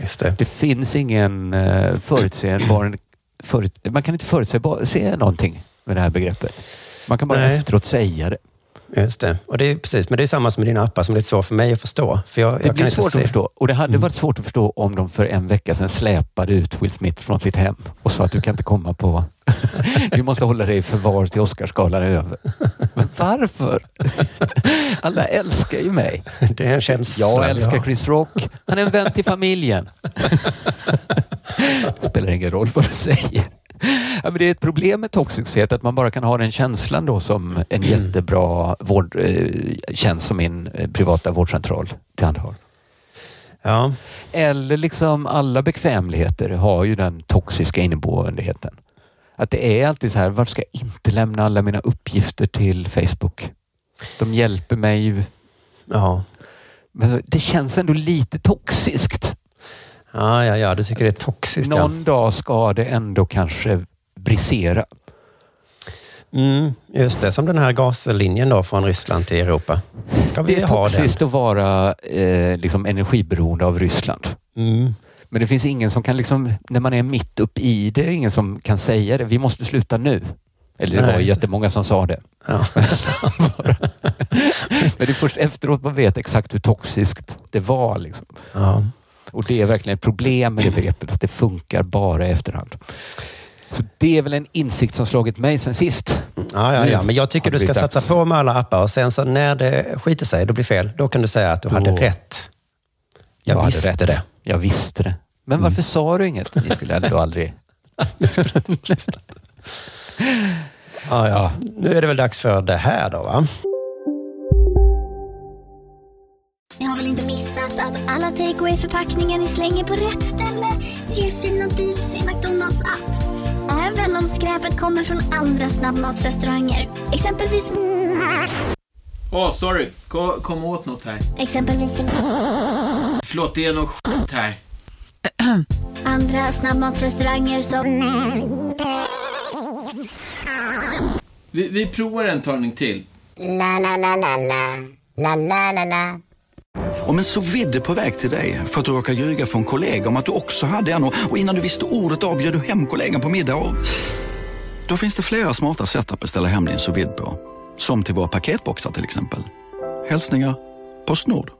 Just det. Det finns ingen uh, förutsägbar... Förut, man kan inte förutse se någonting med det här begreppet. Man kan bara Nej. efteråt säga det. Just det. Och det är precis, men det är samma som med dina appar som är lite svårt för mig att förstå. För jag, Det jag blir svårt att förstå. Och det hade Mm. varit svårt att förstå om de för en vecka sedan släpade ut Will Smith från sitt hem och sa att du kan inte komma på... Vi måste hålla dig i förvar till Oscarsgalan är över. Men varför? Alla älskar ju mig. Det är en känsla. Jag älskar ja. Chris Rock. Han är en vän till familjen. Det spelar ingen roll vad du säger. Ja, men det är ett problem med toxicitet att man bara kan ha den känslan då som en jättebra vård, eh, tjänst som min eh, privata vårdcentral tillhandahåller. Ja. Eller liksom alla bekvämligheter har ju den toxiska inneboendheten. Att det är alltid så här, varför ska jag inte lämna alla mina uppgifter till Facebook? De hjälper mig. Ja. Men det känns ändå lite toxiskt. Ja, ja, ja, du tycker det är toxiskt. Ja. Någon dag ska det ändå kanske brisera. Mm, just det, som den här gaslinjen då från Ryssland till Europa. Ska vi Det är ha den? toxiskt att vara eh, liksom energiberoende av Ryssland. Mm. Men det finns ingen som kan, liksom, när man är mitt upp i det, är det ingen som kan säga det. Vi måste sluta nu. Eller det Nej, var just det. jättemånga som sa det. Ja. Men det är först efteråt man vet exakt hur toxiskt det var. Liksom. Ja. Och det är verkligen ett problem med det begreppet, att det funkar bara i efterhand. Så det är väl en insikt som slagit mig sen sist. Ja, ja, ja, men jag tycker du ska satsa på med alla appar och sen så när det skiter sig, då blir fel, då kan du säga att du Då- hade rätt. Jag, hade visste rätt. det. Jag visste det. Men varför sa du inget? Ni skulle ändå aldrig... Ja, ja. Ja. Nu är det väl dags för det här då, va? Ni har väl inte missat att alla takeaway förpackningar ni slänger på rätt ställe ger fina deals i McDonalds app. Även om skräpet kommer från andra snabbmatsrestauranger. Exempelvis... Åh, sorry. Kom, kom åt något här. Exempelvis... Förlåt, det är något skit här. Andra snabbmatsrestauranger som... Vi, vi provar en talning till. La, la, la, la, la. La, la, la, la. Om en så vidde på väg till dig för att du råkar ljuga från kollega om att du också hade en och och innan du visste ordet av bjöd du hem kollegan på middag och... Då finns det flera smarta sätt att beställa hem din sous på. Som till våra paketboxar till exempel. Hälsningar Postnord.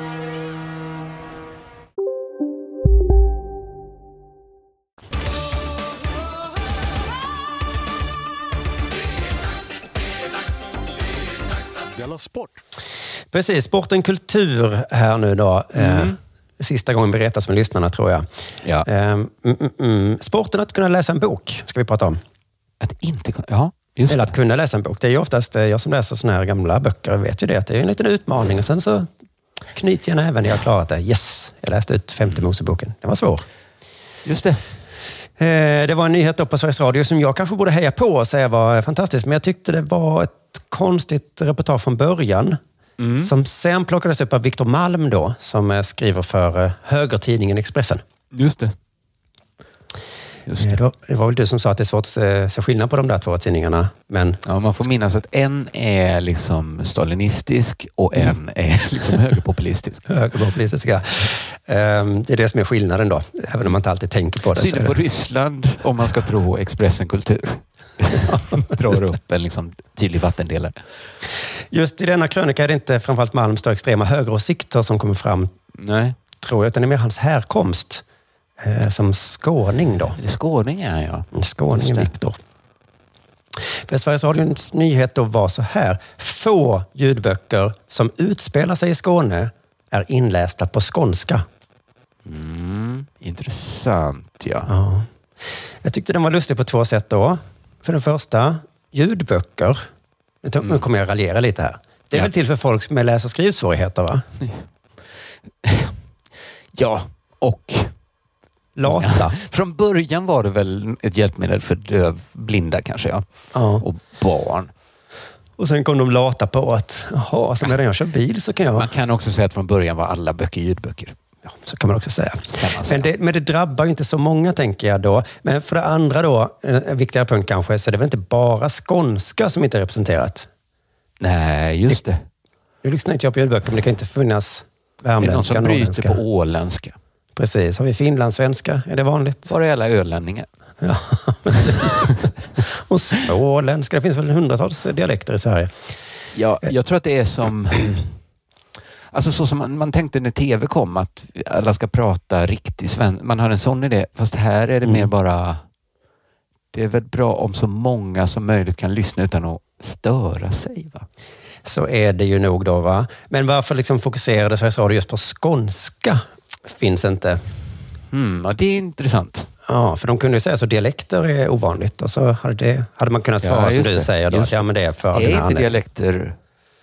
Della Sport! Precis, sporten kultur här nu då. Eh, Mm. sista gången vi retas med lyssnarna tror jag. Ja. Eh, mm, mm, mm. Sporten att kunna läsa en bok ska vi prata om. Att inte kunna... Ja, just Eller det. att kunna läsa en bok. Det är ju oftast eh, jag som läser såna här gamla böcker. vet ju det. att Det är en liten utmaning och sen så knyter jag näven när jag har klarat det. Yes, jag läste ut femte Moseboken. Den var svår. Just det. Eh, Det var en nyhet på Sveriges Radio som jag kanske borde heja på och säga var fantastisk. Men jag tyckte det var ett konstigt reportage från början. Mm. Som sen plockades upp av Viktor Malm då, som eh, skriver för eh, högertidningen Expressen. Just det. Just Eh, då- Det var väl du som sa att det är svårt att se, skillnad på de där två tidningarna. Men Ja, man får minnas att en är liksom stalinistisk och Mm. en är liksom högerpopulistisk. högerpopulistiska. Ehm, Det är det som är skillnaden då, även om man inte alltid tänker på det. Synen är på det. Ryssland, om man ska tro Expressen Kultur, drar upp en liksom tydlig vattendelare. Just i denna krönika är det inte framförallt Malms extrema högeråsikter som kommer fram, Nej, tror jag, utan det är mer hans härkomst. Eh, Som skåning då. skåning är jag. Skåningen Viktor. För Sveriges Radios nyhet då var så här. Få ljudböcker som utspelar sig i Skåne är inlästa på skånska. Mm, intressant ja. Ja. Jag tyckte den var lustig på två sätt då. För det första, ljudböcker. Nu Nu kommer jag raljera lite här. Det är Ja. väl till för folk med läs och skrivsvårigheter, va? Ja, och Lata. från början var det väl ett hjälpmedel för dövblinda kanske ja. Ja. Och barn. Och sen kom de lata på att, jaha, så medan jag kör bil så kan jag... Man kan också säga att från början var alla böcker ljudböcker. Ja, så kan man också säga. Man säga. Men det, men det drabbar ju inte så många, tänker jag då. Men för det andra då, en viktigare punkt kanske, så är det väl inte bara skånska som inte är representerat. Nej, just det. Nu lyssnar inte jag på ljudböcker, men det kan inte finnas Det är någon värmländska, som bryter norrländska. på åländska. Precis. Har vi finlandssvenska? Är det vanligt? Var är alla ölänningar? Ja. Och småländska. Det finns väl hundratals dialekter i Sverige. Ja, jag tror att det är som... Alltså så som man, man tänkte när tv kom, att alla ska prata riktig svenska. Man har en sån idé, fast här är det Mm. mer bara... Det är väl bra om så många som möjligt kan lyssna utan att störa sig. Va? Så är det ju nog då. va? Men varför liksom fokuserade Sveriges Radio just på skånska? Finns inte. Mm, ja, det är intressant. Ja, för de kunde ju säga så dialekter är ovanligt. Och så hade, det, hade man kunnat svara Ja, som du det. säger då. Just Att, ja, men det är för är den här inte dialekter...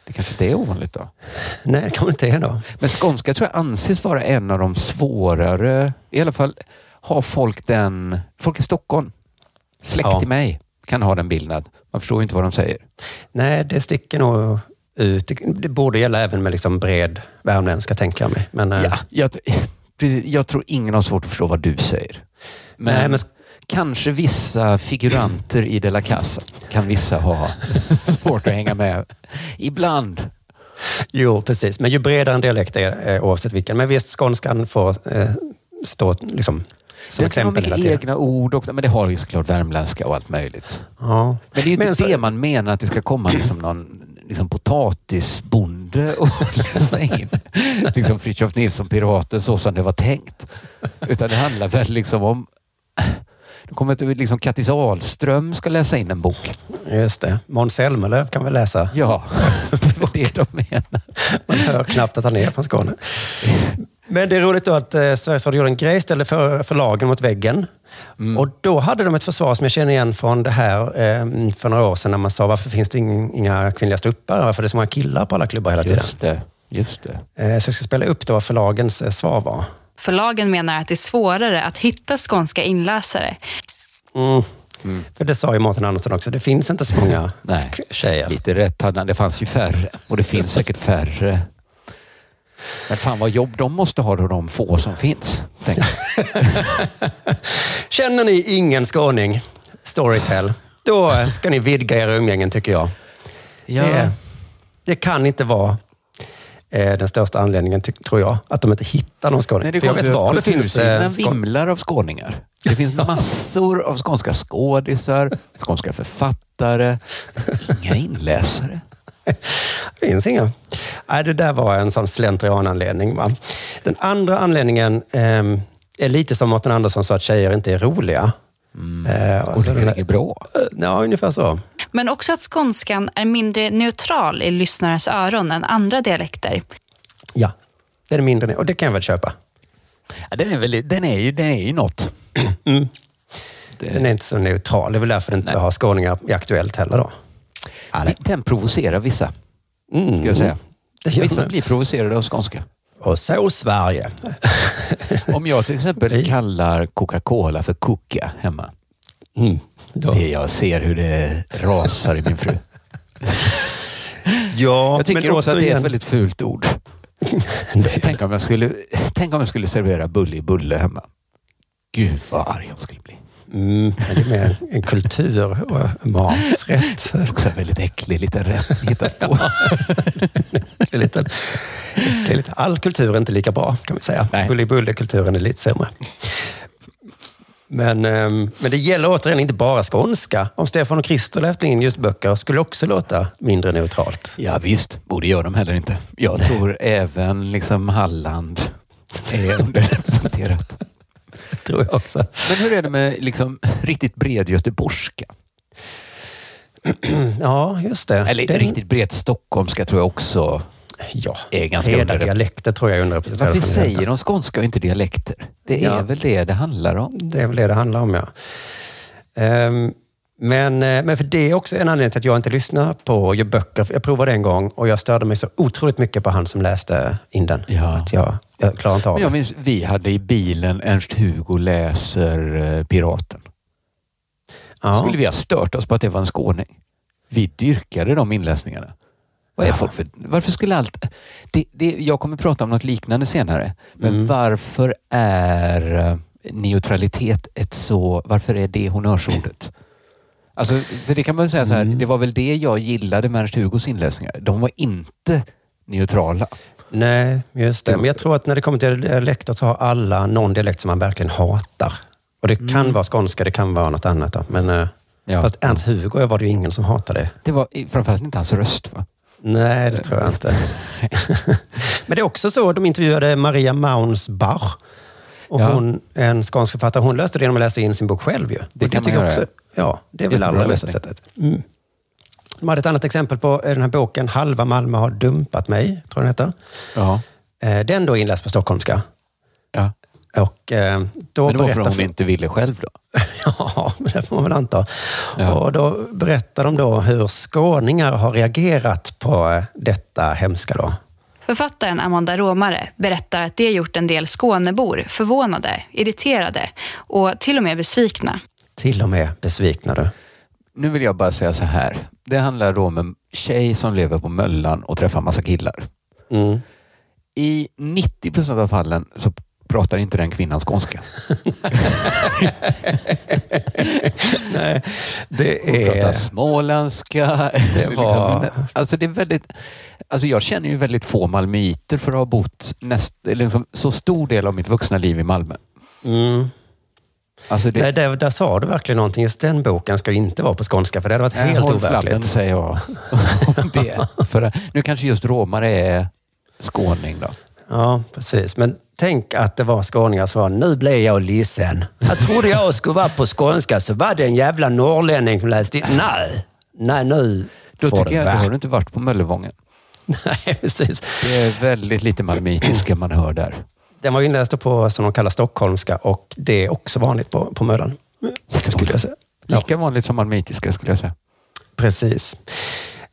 Det kanske inte är ovanligt då. Nej, det kan man inte är då. Men skånska tror jag anses vara en av de svårare. I alla fall har folk den... Folk i Stockholm, släkt Ja. till mig, kan ha den bilden man förstår inte vad de säger. Nej, det sticker nog ut. Det, det borde gälla även med liksom bred värmländska, tänker jag mig. Men, eh, Ja, jag, jag tror ingen har svårt att förstå vad du säger. Men, Nej, men- kanske vissa figuranter i De la Casa kan vissa ha svårt att hänga med. Ibland. Jo, precis. Men ju bredare en dialekt är, eh, oavsett vilken. Men visst, skånskan får eh, stå liksom, som kan ha exempel hela mycket tiden. egna ord, och, men det har ju såklart värmländska och allt möjligt. Ja. Men det är ju inte Men så- det man menar att det ska komma liksom någon liksom potatisbonde och läsa in liksom Fritiof Nilsson Piraten så som det var tänkt. Utan det handlar väl liksom om det kommer inte liksom Kattis Ahlström ska läsa in en bok. Just det. Måns Zelmerlöw kan vi läsa. Ja, det var det de menar. Man hör knappt att han är från Skåne. Men det är roligt då att eh, Sveriges Radio gjorde en grej, ställde för, förlagen mot väggen. Mm. Och då hade de ett försvar som jag känner igen från det här eh, för några år sedan när man sa varför finns det ing- inga kvinnliga ståuppare? Varför är det så många killar på alla klubbar hela tiden? Just det. Just det. Eh, så jag ska spela upp då vad förlagens eh, svar var. Förlagen menar att det är svårare att hitta skånska inläsare. Mm. För det sa ju Mårten Andersson också, det finns inte så många Nej, tjejer. lite rätt hade han. Det fanns ju färre och det finns säkert färre. Men fan vad jobb de måste ha då, de få som finns. Känner ni ingen skåning, Storytel, då ska ni vidga era umgängen tycker jag. Ja. Det, det kan inte vara eh, den största anledningen, tror jag, att de inte hittar någon skåning. Nej, det För jag vet var det finns eh, vimlar av skåningar. Det finns massor av skånska skådisar, skånska författare, inga inläsare. Det finns inga. Nej, det där var en sån slentriananledning. Va? Den andra anledningen ehm, är lite som Mårten Andersson sa, att tjejer inte är roliga. Eh, och så Skåningar den är bra. där- Ja, ungefär så. Men också att skånskan är mindre neutral i lyssnarens öron än andra dialekter. Ja, den är mindre och det kan jag väl köpa. Ja, den, är väl, den, är ju, den är ju något. Mm. Det- Den är inte så neutral. Det är väl därför det inte Nej. har skåningar i Aktuellt heller då. Ja, Den provocerar vissa, Mm. jag säga. Vissa blir provocerade av skånska. Och så Sverige. Om jag till exempel kallar Coca-Cola för Coca hemma. Mm. Det jag ser hur det rasar i min fru. Ja, Jag tycker men också att det är återigen- ett väldigt fult ord. tänk, om jag skulle, tänk om jag skulle servera bulle i bulle hemma. Gud vad arg hon skulle bli. Mm, det är mer en kultur och maträtt. Också en väldigt äcklig liten rätt hittat på. det är lite, lite, all kultur är inte lika bra kan vi säga. Bully-bulle-kulturen är lite sämre. Men, ehm, men det gäller återigen inte bara skånska. Om Stefan och Christer läste in just böcker skulle också låta mindre neutralt. Ja visst, borde gör de heller inte. Jag tror även liksom Halland är underrepresenterat. Tror jag också. Men hur är det med liksom riktigt bred göteborgska? ja, just det. Eller Den- riktigt bred stockholmska tror jag också ja, är ganska Breda underrepresenterat. dialekter tror jag är underrepresenterade. Varför säger de skånska och inte dialekter? Det är Ja. väl det det handlar om? Det är väl det det handlar om, ja. Ehm, men, eh, men för det är också en anledning till att jag inte lyssnar på böcker. Jag provade en gång och jag störde mig så otroligt mycket på han som läste in den. Att jag, jag klarar inte av Men jag minns, vi hade i bilen Ernst-Hugo läser eh, Piraten. Ja. Skulle vi ha stört oss på att det var en skåning? Vi dyrkade de inläsningarna. Vad är folk för, varför skulle allt... Det, det, jag kommer prata om något liknande senare. Men Mm. varför är eh, neutralitet ett så... Varför är det honnörsordet? Alltså, för det kan man säga så här, Mm. det var väl det jag gillade med Ernst-Hugos inläsningar. De var inte neutrala. Nej, just det. Men jag tror att när det kommer till dialekter så har alla någon dialekt som man verkligen hatar. Och det kan Mm. vara skånska, det kan vara något annat. Då. Men, eh, Ja. Fast Ernst-Hugo var det ju ingen som hatade. Det var framförallt inte hans röst va? Nej, det tror jag inte. Men det är också så, de intervjuade Maria Maunsbach. Och Ja. hon, en skånsk författare, hon löste det genom att läsa in sin bok själv. Ju. Det kan man göra. också, Ja, det är väl allra bästa sättet. Mm. De hade ett annat exempel på eh, den här boken, Halva Malmö har dumpat mig, tror jag den heter. Ja. Eh, Den då inläst på stockholmska. Ja. Och eh, då Men det var för att hon inte ville själv då? Ja, men det får man väl anta. Ja. Och då berättar de då hur skåningar har reagerat på detta hemska då. Författaren Amanda Romare berättar att det har gjort en del Skånebor förvånade, irriterade och till och med besvikna. Till och med besvikna du. Nu vill jag bara säga så här. Det handlar då om en tjej som lever på Möllan och träffar massa killar. Mm. I 90 procent av fallen så pratar inte den kvinnan skånska. Nej, det Hon pratar är... småländska. Det var- liksom, alltså det är väldigt, alltså jag känner ju väldigt få malmöiter för att ha bott näst, liksom så stor del av mitt vuxna liv i Malmö. Mm. Alltså det, Nej, där, där sa du verkligen någonting. Just den boken ska inte vara på skånska, för det hade varit Nej, helt håll overkligt. säger jag. För nu kanske just romare är skåning då. Ja, precis. Men tänk att det var skåningar som var, nu blev jag ledsen. Jag trodde jag skulle vara på skånska, så var det en jävla norrlänning som läste in. Nej, nej nu Då får tycker jag att då har du inte varit på Möllevången. Nej, precis. Det är väldigt lite malmöitiska man hör där. Den var inläst på som de kallar stockholmska och det är också vanligt på, på Möllan. Skulle jag säga. Lika vanligt som malmöitiska skulle jag säga. Precis.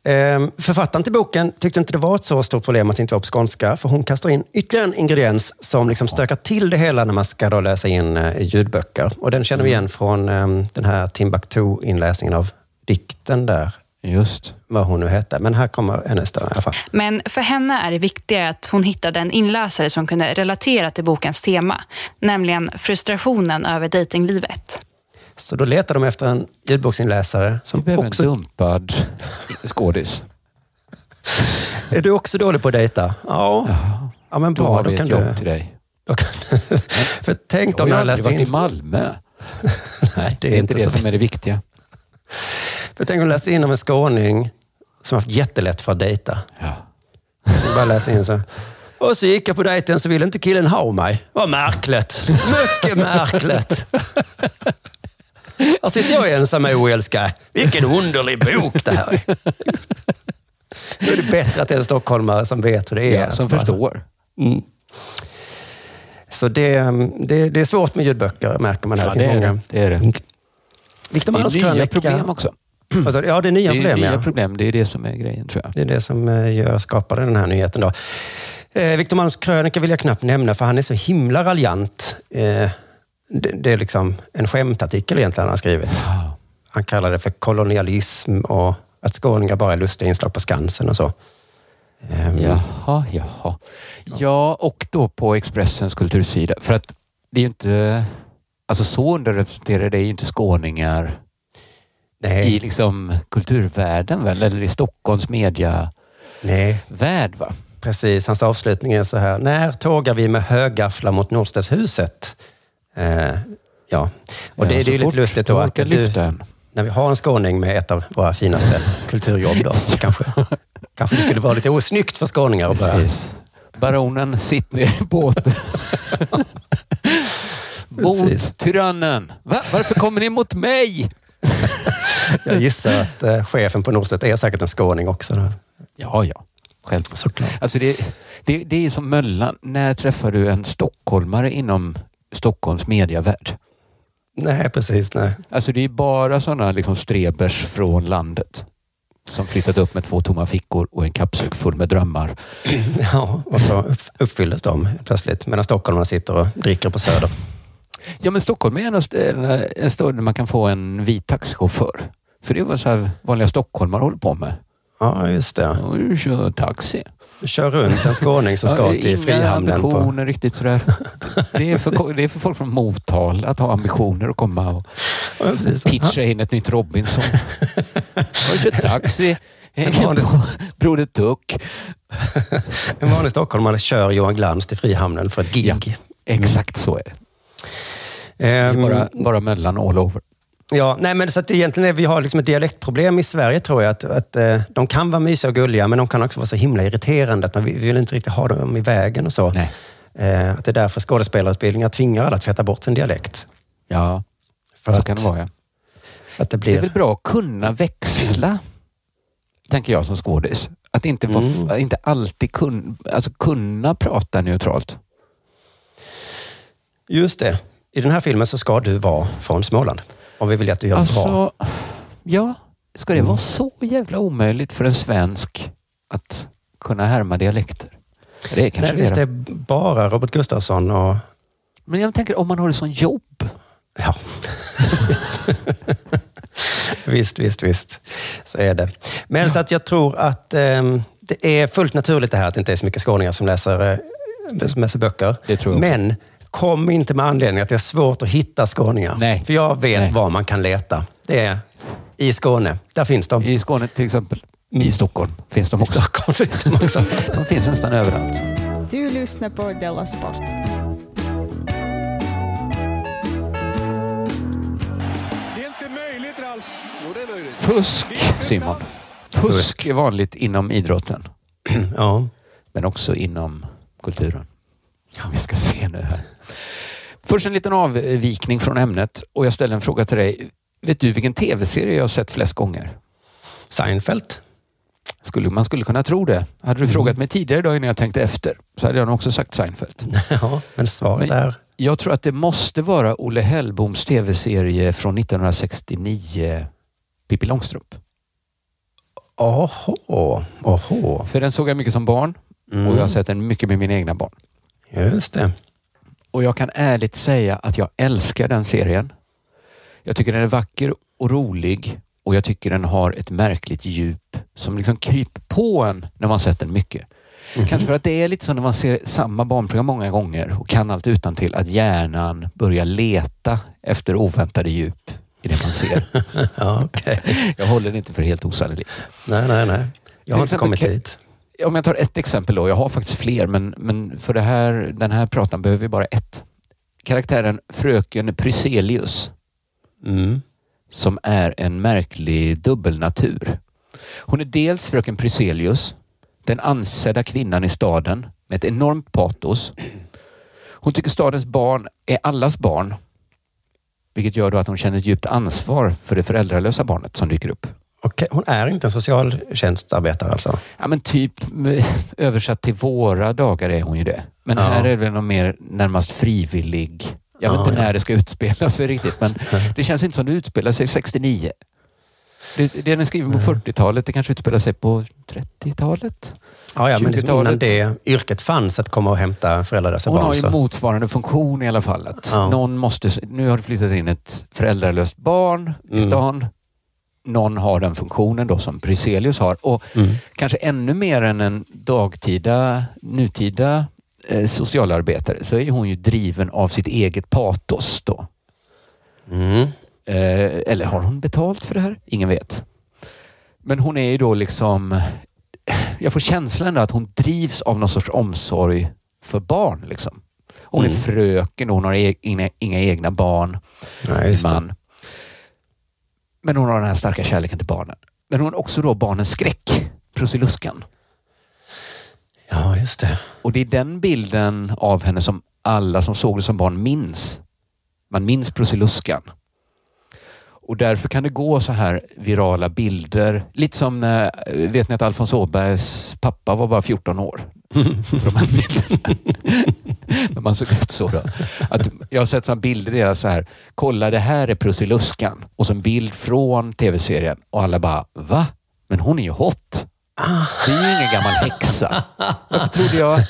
Ehm, författaren till boken tyckte inte det var ett så stort problem att det inte var på skånska, för hon kastar in ytterligare en ingrediens som liksom stökar till det hela när man ska då läsa in eh, ljudböcker. Och den känner vi igen från ehm, den här Timbuktu-inläsningen av dikten där. Just. Vad hon nu hette. Men här kommer en nästa i alla fall. Men för henne är det viktigare att hon hittade en inläsare som kunde relatera till bokens tema, nämligen frustrationen över dejtinglivet. Så då letar de efter en ljudboksinläsare Du som behöver också... en dumpad skådis. Är du också dålig på att dejta? Ja. Ja, men Då bra. har Då vi kan du... till dig. Då kan... För tänk om har jag ju aldrig läste varit in... i Malmö. Nej, Det är inte det som är det viktiga. För tänk om du läser in om en skåning som har haft jättelätt för att dejta. Ja. Som bara läser in så. Och så gick jag på dejten så ville inte killen ha mig. Vad märkligt. Mycket märkligt. Här sitter jag ensam och oälskad. Vilken underlig bok det här är. Då är det bättre att det är en stockholmare som vet hur det är. Ja, som förstår. Mm. Så det, det, det är svårt med ljudböcker, märker man. Här. Ja, det är många. det. det, är det. Victor Det är nya problem också. Alltså, ja, det är nya det är problem. nya ja. problem. Det är det som är grejen tror jag. Det är det som eh, gör, skapade den här nyheten. Då. Eh, Victor Malms krönika vill jag knappt nämna, för han är så himla raljant. Eh, det, det är liksom en skämtartikel egentligen han har skrivit. Han kallar det för kolonialism och att skåningar bara är lustiga inslag på Skansen och så. Ehm, Jaha, jaha. Ja, och då på Expressens kultursida. För att det är ju inte... Alltså så underrepresenterade är ju inte skåningar Nej. i liksom kulturvärlden väl? Eller i Stockholms mediavärld Nej, va? precis. Hans avslutning är så här. När tågar vi med högafflar mot Norstedtshuset? Eh, ja, och det, Ja, det så är ju lite lustigt då att du, när vi har en skåning med ett av våra finaste kulturjobb då, så kanske, kanske det skulle vara lite osnyggt för skåningar att börja. Baronen, sitt ner i båten. Mot tyrannen. Va? Varför kommer ni mot mig? Jag gissar att eh, chefen på Norstedt är säkert en skåning också. Då. Ja, ja. Själv. Såklart. Alltså det, det, det är som Möllan. När träffar du en stockholmare inom Stockholms mediavärld? Nej, precis. Nej. Alltså det är bara sådana liksom strebers från landet som flyttat upp med två tomma fickor och en kappsäck full med drömmar. Ja, och så upp, uppfylldes de plötsligt medan stockholmarna sitter och dricker på Söder. Ja, men Stockholm är en stad där man kan få en vit taxichaufför. För det är vad så här vanliga stockholmare håller på med. Ja, just det. Och du kör taxi. Kör runt en skåning som ska Ja, till inga Frihamnen. På... ambitioner riktigt sådär. Det är, för, det är för folk från Motala att ha ambitioner att komma och Ja, pitcha in ett nytt Robinson. Jag kör taxi. Hänger vanlig- på Broder Tuck. En vanlig stockholmare kör Johan Glans till Frihamnen för ett gig. Exakt så är det. Det är Ehm, bara, bara mellan all over. Ja, nej, men så att egentligen är vi har liksom ett dialektproblem i Sverige tror jag. Att, att eh, de kan vara mysiga och gulliga, men de kan också vara så himla irriterande att man vill, vill inte riktigt ha dem i vägen och så. Nej. Eh, att det är därför skådespelarutbildningar tvingar alla att tvätta bort sin dialekt. Ja, För så att, kan det vara. Ja. att det Det är blir... väl bra att kunna växla, tänker jag som skådis. Att inte, vara, Mm. inte alltid kun, alltså kunna prata neutralt. Just det. I den här filmen så ska du vara från Småland. Om vi vill att du gör bra. Alltså, ja, ska det Mm. vara så jävla omöjligt för en svensk att kunna härma dialekter? Det är kanske Nej, visst, det är bara Robert Gustafsson och... Men jag tänker om man har det som jobb. Ja, visst. visst, visst, visst. Så är det. Men så att jag tror att ehm, det är fullt naturligt det här att det inte är så mycket skåningar som läser, eh, som läser böcker. Men kom inte med anledning att det är svårt att hitta skåningar. Nej. För jag vet Nej. var man kan leta. Det är i Skåne. Där finns de. I Skåne till exempel. Mm. I Stockholm finns de I också. Stockholm finns de också. De finns nästan överallt. Du lyssnar på Della Sport. Fusk, Simon. Fusk är vanligt inom idrotten. Ja. Men också inom kulturen. Vi ska se nu här. Först en liten avvikning från ämnet och jag ställer en fråga till dig. Vet du vilken tv-serie jag har sett flest gånger? Seinfeld. Skulle, man skulle kunna tro det. Hade du frågat mig tidigare idag innan jag tänkte efter så hade jag nog också sagt Seinfeld. Ja, men svaret Men- är... Jag tror att det måste vara Olle Hellboms tv-serie från 1969, Pippi Långstrump. Oho, oho. För den såg jag mycket som barn Mm. och jag har sett den mycket med mina egna barn. Just det. Och jag kan ärligt säga att jag älskar den serien. Jag tycker den är vacker och rolig och jag tycker den har ett märkligt djup som liksom kryper på en när man sett den mycket. Kanske för att det är lite så när man ser samma barnprogram många gånger och kan allt utan till att hjärnan börjar leta efter oväntade djup i det man ser. Ja, okej. jag håller det inte för helt osannolikt. Nej, nej, nej. Jag har inte kommit dit. Om jag tar ett exempel då. Jag har faktiskt fler, men, men för det här, den här pratan behöver vi bara ett. Karaktären fröken Pryselius, Mm. som är en märklig dubbelnatur. Hon är dels fröken Pryselius, den ansedda kvinnan i staden med ett enormt patos. Hon tycker stadens barn är allas barn, vilket gör då att hon känner ett djupt ansvar för det föräldralösa barnet som dyker upp. Okej, hon är inte en socialtjänstarbetare alltså? Ja men typ med- översatt till våra dagar är hon ju det. Men Ja. här är det väl någon mer närmast frivillig. Jag vet Ja, inte ja. när det ska utspela sig riktigt men det känns inte som det utspelar sig 69. Det, den är skriven på 40-talet, det kanske utspelar sig på 30-talet. Ja, ja men liksom 20-talet. innan det yrket fanns att komma och hämta föräldralösa Hon barn. har ju så. motsvarande funktion i alla fall. Att Ja. någon måste, nu har det flyttat in ett föräldralöst barn i Mm. stan. Någon har den funktionen då som Bryselius har. Och Mm. kanske ännu mer än en dagtida, nutida eh, socialarbetare så är hon ju driven av sitt eget patos då. Mm. Eh, eller har hon betalt för det här? Ingen vet. Men hon är ju då liksom... Jag får känslan att hon drivs av någon sorts omsorg för barn. Liksom. Hon är Mm. fröken och hon har e- inga, inga egna barn. Det. man. Men hon har den här starka kärleken till barnen. Men hon har också då barnens skräck, Prussiluskan. Ja, just det. Och det är den bilden av henne som alla som såg det som barn minns. Man minns Prussiluskan. Och därför kan det gå så här virala bilder. Lite som när, vet ni att Alfons Åbergs pappa var bara 14 år? De här bilderna. Men man såg ut så då. Att jag har sett sådana bilder där jag så här, kolla det här är Prussiluskan. Och så en bild från tv-serien och alla bara, va? Men hon är ju hot. Det är ju ingen gammal häxa. Varför trodde jag?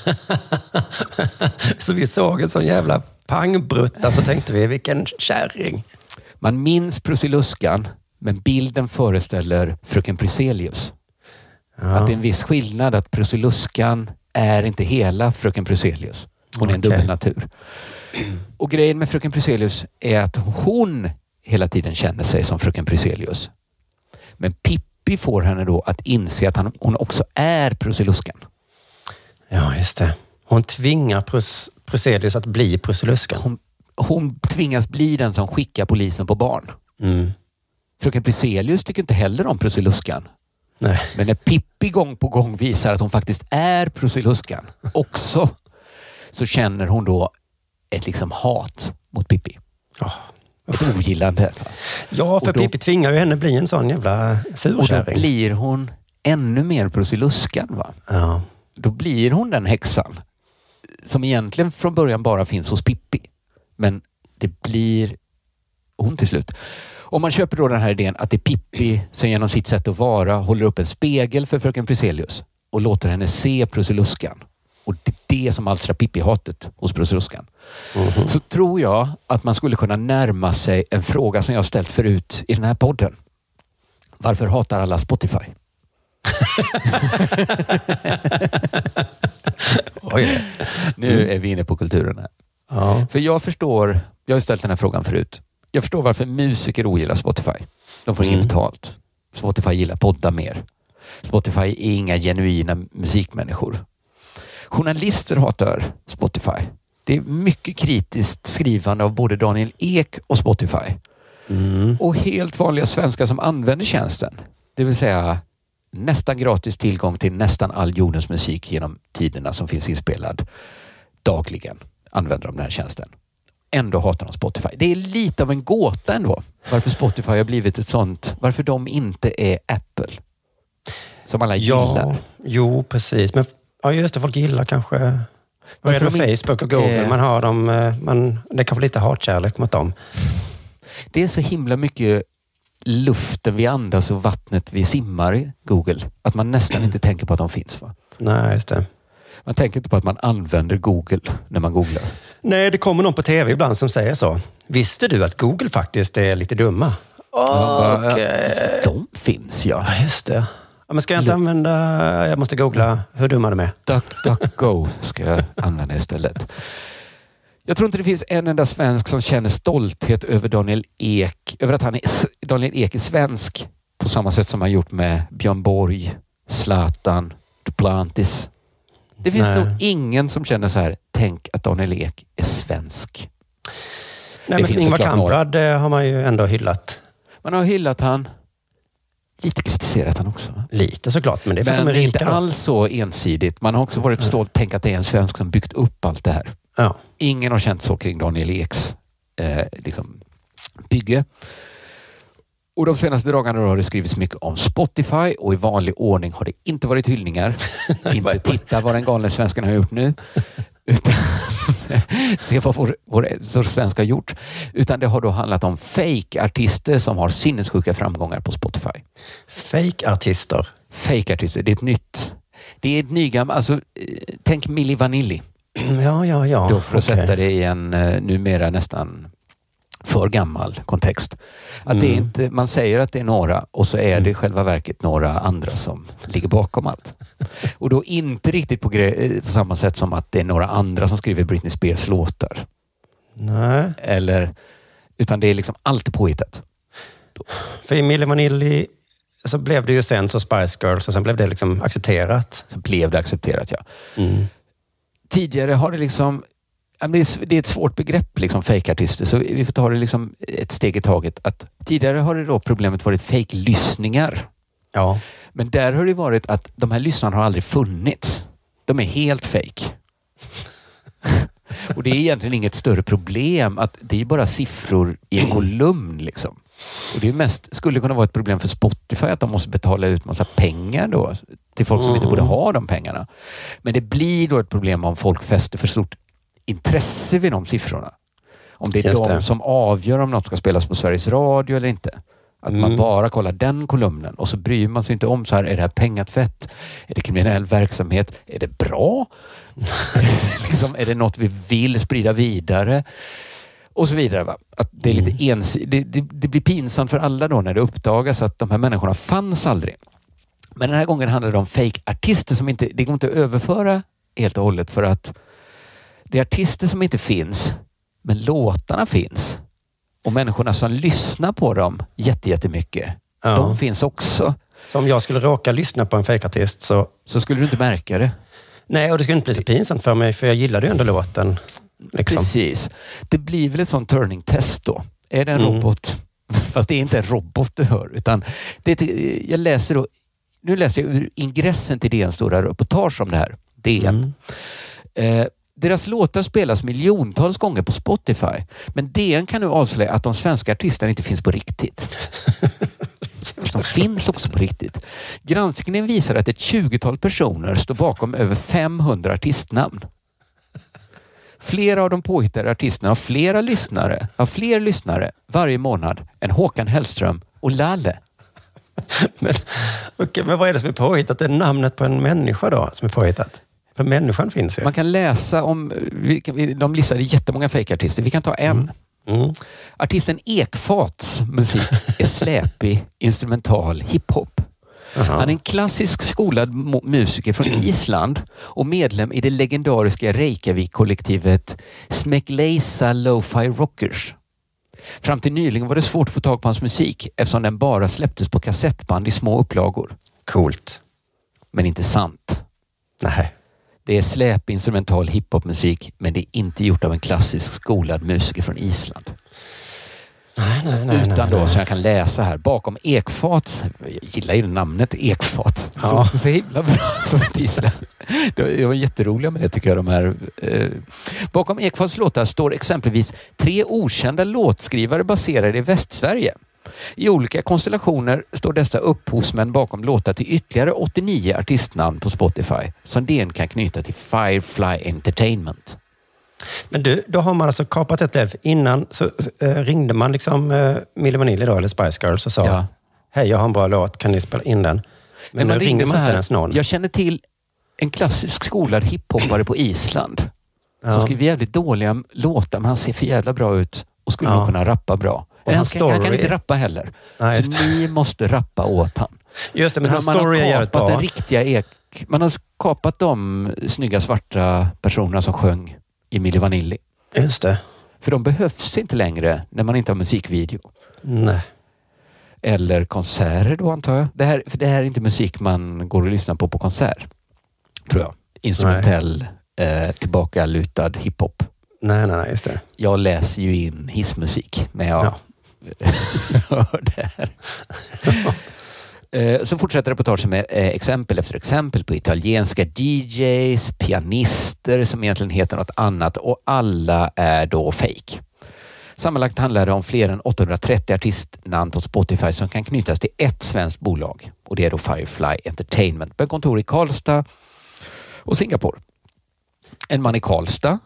Så vi såg en sån jävla pangbrutta så tänkte vi, vilken kärring. Man minns Prussiluskan, men bilden föreställer fröken Pruselius. Att det är en viss skillnad att Prussiluskan är inte hela fröken Pruselius. Hon är en Okej. dubbelnatur. Och grejen med fröken Pruselius är att hon hela tiden känner sig som fröken Pruselius. Men Pippi får henne då att inse att han, hon också är Prussiluskan. Ja, just det. Hon tvingar Prus, Pruselius att bli Prussiluskan. Hon, hon tvingas bli den som skickar polisen på barn. Mm. Fröken Pruselius tycker inte heller om Prussiluskan. Nej. Men när Pippi gång på gång visar att hon faktiskt är Prussiluskan också, så känner hon då ett liksom hat mot Pippi. Ett ogillande. Ja, för då- Pippi tvingar ju henne bli en sån jävla Och då surkärring. blir hon ännu mer Prussiluskan. Va? Ja. Då blir hon den häxan som egentligen från början bara finns hos Pippi. Men det blir hon till slut. Om man köper då den här idén att det är Pippi som genom sitt sätt att vara håller upp en spegel för fröken Pruselius och låter henne se Prussiluskan. Och det är det som alstrar Pippi-hatet hos Prussiluskan. Så tror jag att man skulle kunna närma sig en fråga som jag har ställt förut i den här podden. Varför hatar alla Spotify? Oj. Nu är vi inne på kulturen här. Ja. För jag förstår, jag har ställt den här frågan förut. Jag förstår varför musiker ogillar Spotify. De får inget Mm. betalt. Spotify gillar poddar mer. Spotify är inga genuina musikmänniskor. Journalister hatar Spotify. Det är mycket kritiskt skrivande av både Daniel Ek och Spotify. Mm. Och helt vanliga svenskar som använder tjänsten. Det vill säga nästan gratis tillgång till nästan all jordens musik genom tiderna som finns inspelad dagligen använder de den här tjänsten. Ändå hatar de Spotify. Det är lite av en gåta ändå varför Spotify har blivit ett sånt, varför de inte är Apple. Som alla Ja, gillar. jo precis. Men ja, just det, folk gillar kanske... Vad är det med Facebook och Google? är- Man har dem, eh, man, det är kanske lite hatkärlek mot dem. Det är så himla mycket luften vi andas och vattnet vi simmar i Google. Att man nästan inte tänker på att de finns. Va? Nej, just det. Man tänker inte på att man använder Google när man googlar. Nej, det kommer någon på tv ibland som säger så. Visste du att Google faktiskt är lite dumma? Ja, Och, De finns ja. Ja, just det. Ja, men ska jag inte använda... Jag måste googla hur dumma de är. DuckDuckGo ska jag använda istället. Jag tror inte det finns en enda svensk som känner stolthet över Daniel Ek, över att han är, Daniel Ek är svensk på samma sätt som han gjort med Björn Borg, Zlatan, Duplantis. Det finns Nej. nog ingen som känner så här, tänk att Daniel Ek är svensk. Nej, Det men Ingvar några. Kamprad eh, har man ju ändå hyllat. Man har hyllat han, lite kritiserat han också. va? Lite såklart, men det är för att Men de är inte rika. då. alls så ensidigt. Man har också varit stolt, tänk att det är en svensk som byggt upp allt det här. Ja. Ingen har känt så kring Daniel Eks eh, liksom, bygge. Och de senaste dagarna har det skrivits mycket om Spotify och i vanlig ordning har det inte varit hyllningar. inte titta vad den galne svensken har gjort nu. Utan se vad vår, vår, vår svensk har gjort. Utan det har då handlat om fake-artister som har sinnessjuka framgångar på Spotify. Fake-artister. Fake-artister, det är ett nytt... Det är ett nygammalt... Alltså, eh, tänk Milli Vanilli. Ja, ja, ja. Då för att Okej. sätta det i en eh, numera nästan för gammal kontext. Att det Mm. inte, man säger att det är några och så är det i själva verket några andra som ligger bakom allt. Och då inte riktigt på, eh, på samma sätt som att det är några andra som skriver Britney Spears låtar. Nej. Eller Utan det är liksom alltid påhittat. För i Milli Vanilli så blev det ju sen så Spice Girls och sen blev det liksom accepterat. Sen blev det accepterat, ja. Mm. Tidigare har det liksom det är- ett svårt begrepp, liksom fejkartister, så vi får ta det liksom ett steg i taget. Att tidigare har det då problemet varit fejklyssningar. Ja. Men där har det varit att de här lyssnarna har aldrig funnits. De är helt fake. Och det är egentligen inget större problem. att Det är bara siffror i en kolumn. Liksom. Och Det är mest, skulle kunna vara ett problem för Spotify att de måste betala ut massa pengar då till folk som inte borde ha de pengarna. Men det blir då ett problem om folk fäster för stort intresse vid de siffrorna. Om det är Just de det. som avgör om något ska spelas på Sveriges Radio eller inte. Att man Mm. bara kollar den kolumnen och så bryr man sig inte om så här, är det här pengatvätt? Är det kriminell verksamhet? Är det bra? liksom, är det något vi vill sprida vidare? Och så vidare. Va? Att det, är lite Mm. ens, det, det, det blir pinsamt för alla då när det uppdagas att de här människorna fanns aldrig. Men den här gången handlar det om fake-artister som inte, det går inte att överföra helt och hållet för att det är artister som inte finns, men låtarna finns. Och människorna som lyssnar på dem jätte- jättemycket, Ja. de finns också. Så om jag skulle råka lyssna på en fejkartist så... Så skulle du inte märka det. Nej, och det skulle inte bli så pinsamt för mig, för jag gillade ju ändå låten. Liksom. Precis. Det blir väl ett sånt turning-test då. Är det en Mm. robot? Fast det är inte en robot du hör, utan det jag läser då, nu läser jag ur ingressen till DNs stora reportage om det här. DN. Mm. Eh, deras låtar spelas miljontals gånger på Spotify, men DN kan nu avslöja att de svenska artisterna inte finns på riktigt. De finns också på riktigt. Granskningen visar att ett 20-tal personer står bakom över 500 artistnamn. Flera av de påhittade artisterna har flera lyssnare, har fler lyssnare varje månad än Håkan Hellström och Lalle. Men, okej, men vad är det som är påhittat? Det är namnet på en människa då som är påhittat? För människan finns ju. Man kan läsa om, de listade jättemånga fejkartister. Vi kan ta en. Mm. Artisten Ekfats musik är släpig, instrumental hiphop. Han är en klassisk skolad musiker från Island och medlem i det legendariska Reykjavik-kollektivet Smekleisa Lo-Fi Rockers. Fram till nyligen var det svårt att få tag på hans musik eftersom den bara släpptes på kassettband i små upplagor. Coolt. Men inte sant. Nej. Det är släp instrumental hiphopmusik, men det är inte gjort av en klassisk skolad musiker från Island. Nej, nej, nej. Utan då, som jag kan läsa här, bakom Ekfats, jag gillar ju namnet Ekfat. Ja. Det så himla bra som ett Island. De de var jätteroliga med det tycker jag. De här, eh. Bakom Ekfats låtar står exempelvis tre okända låtskrivare baserade i Västsverige. I olika konstellationer står dessa upphovsmän bakom låtar till ytterligare 89 artistnamn på Spotify som DN kan knyta till Firefly Entertainment. Men du, då har man alltså kapat ett lev. Innan så eh, ringde man liksom eh, Milli Vanilli då, eller Spice Girls och sa Ja. Hej, jag har en bra låt. Kan ni spela in den? Men, man nu ringer man inte ens någon. Jag känner till en klassisk skolad hiphoppare på Island Ja. som skriver jävligt dåliga låtar, men han ser för jävla bra ut och skulle Ja. nog kunna rappa bra. Och han, hans kan, han kan story- inte rappa heller. Nej, så ni måste rappa åt han. Just det, men hans man story är har jävligt bra. den riktiga ek... Man har skapat de snygga svarta personerna som sjöng i Milli Vanilli. Just det. För de behövs inte längre när man inte har musikvideo. Nej. Eller konserter då antar jag. Det här, för det här är inte musik man går och lyssnar på på konsert. Tror jag. Instrumentell, eh, tillbakalutad hiphop. Nej, nej, nej, just det. Jag läser ju in hissmusik när jag hör det här. Eh, Så fortsätter reportaget med eh, exempel efter exempel på italienska DJs, pianister som egentligen heter något annat och alla är då fake. Sammanlagt handlar det om fler än 830 artistnamn på Spotify som kan knytas till ett svenskt bolag och det är då Firefly Entertainment med kontor i Karlstad och Singapore. En man i Karlstad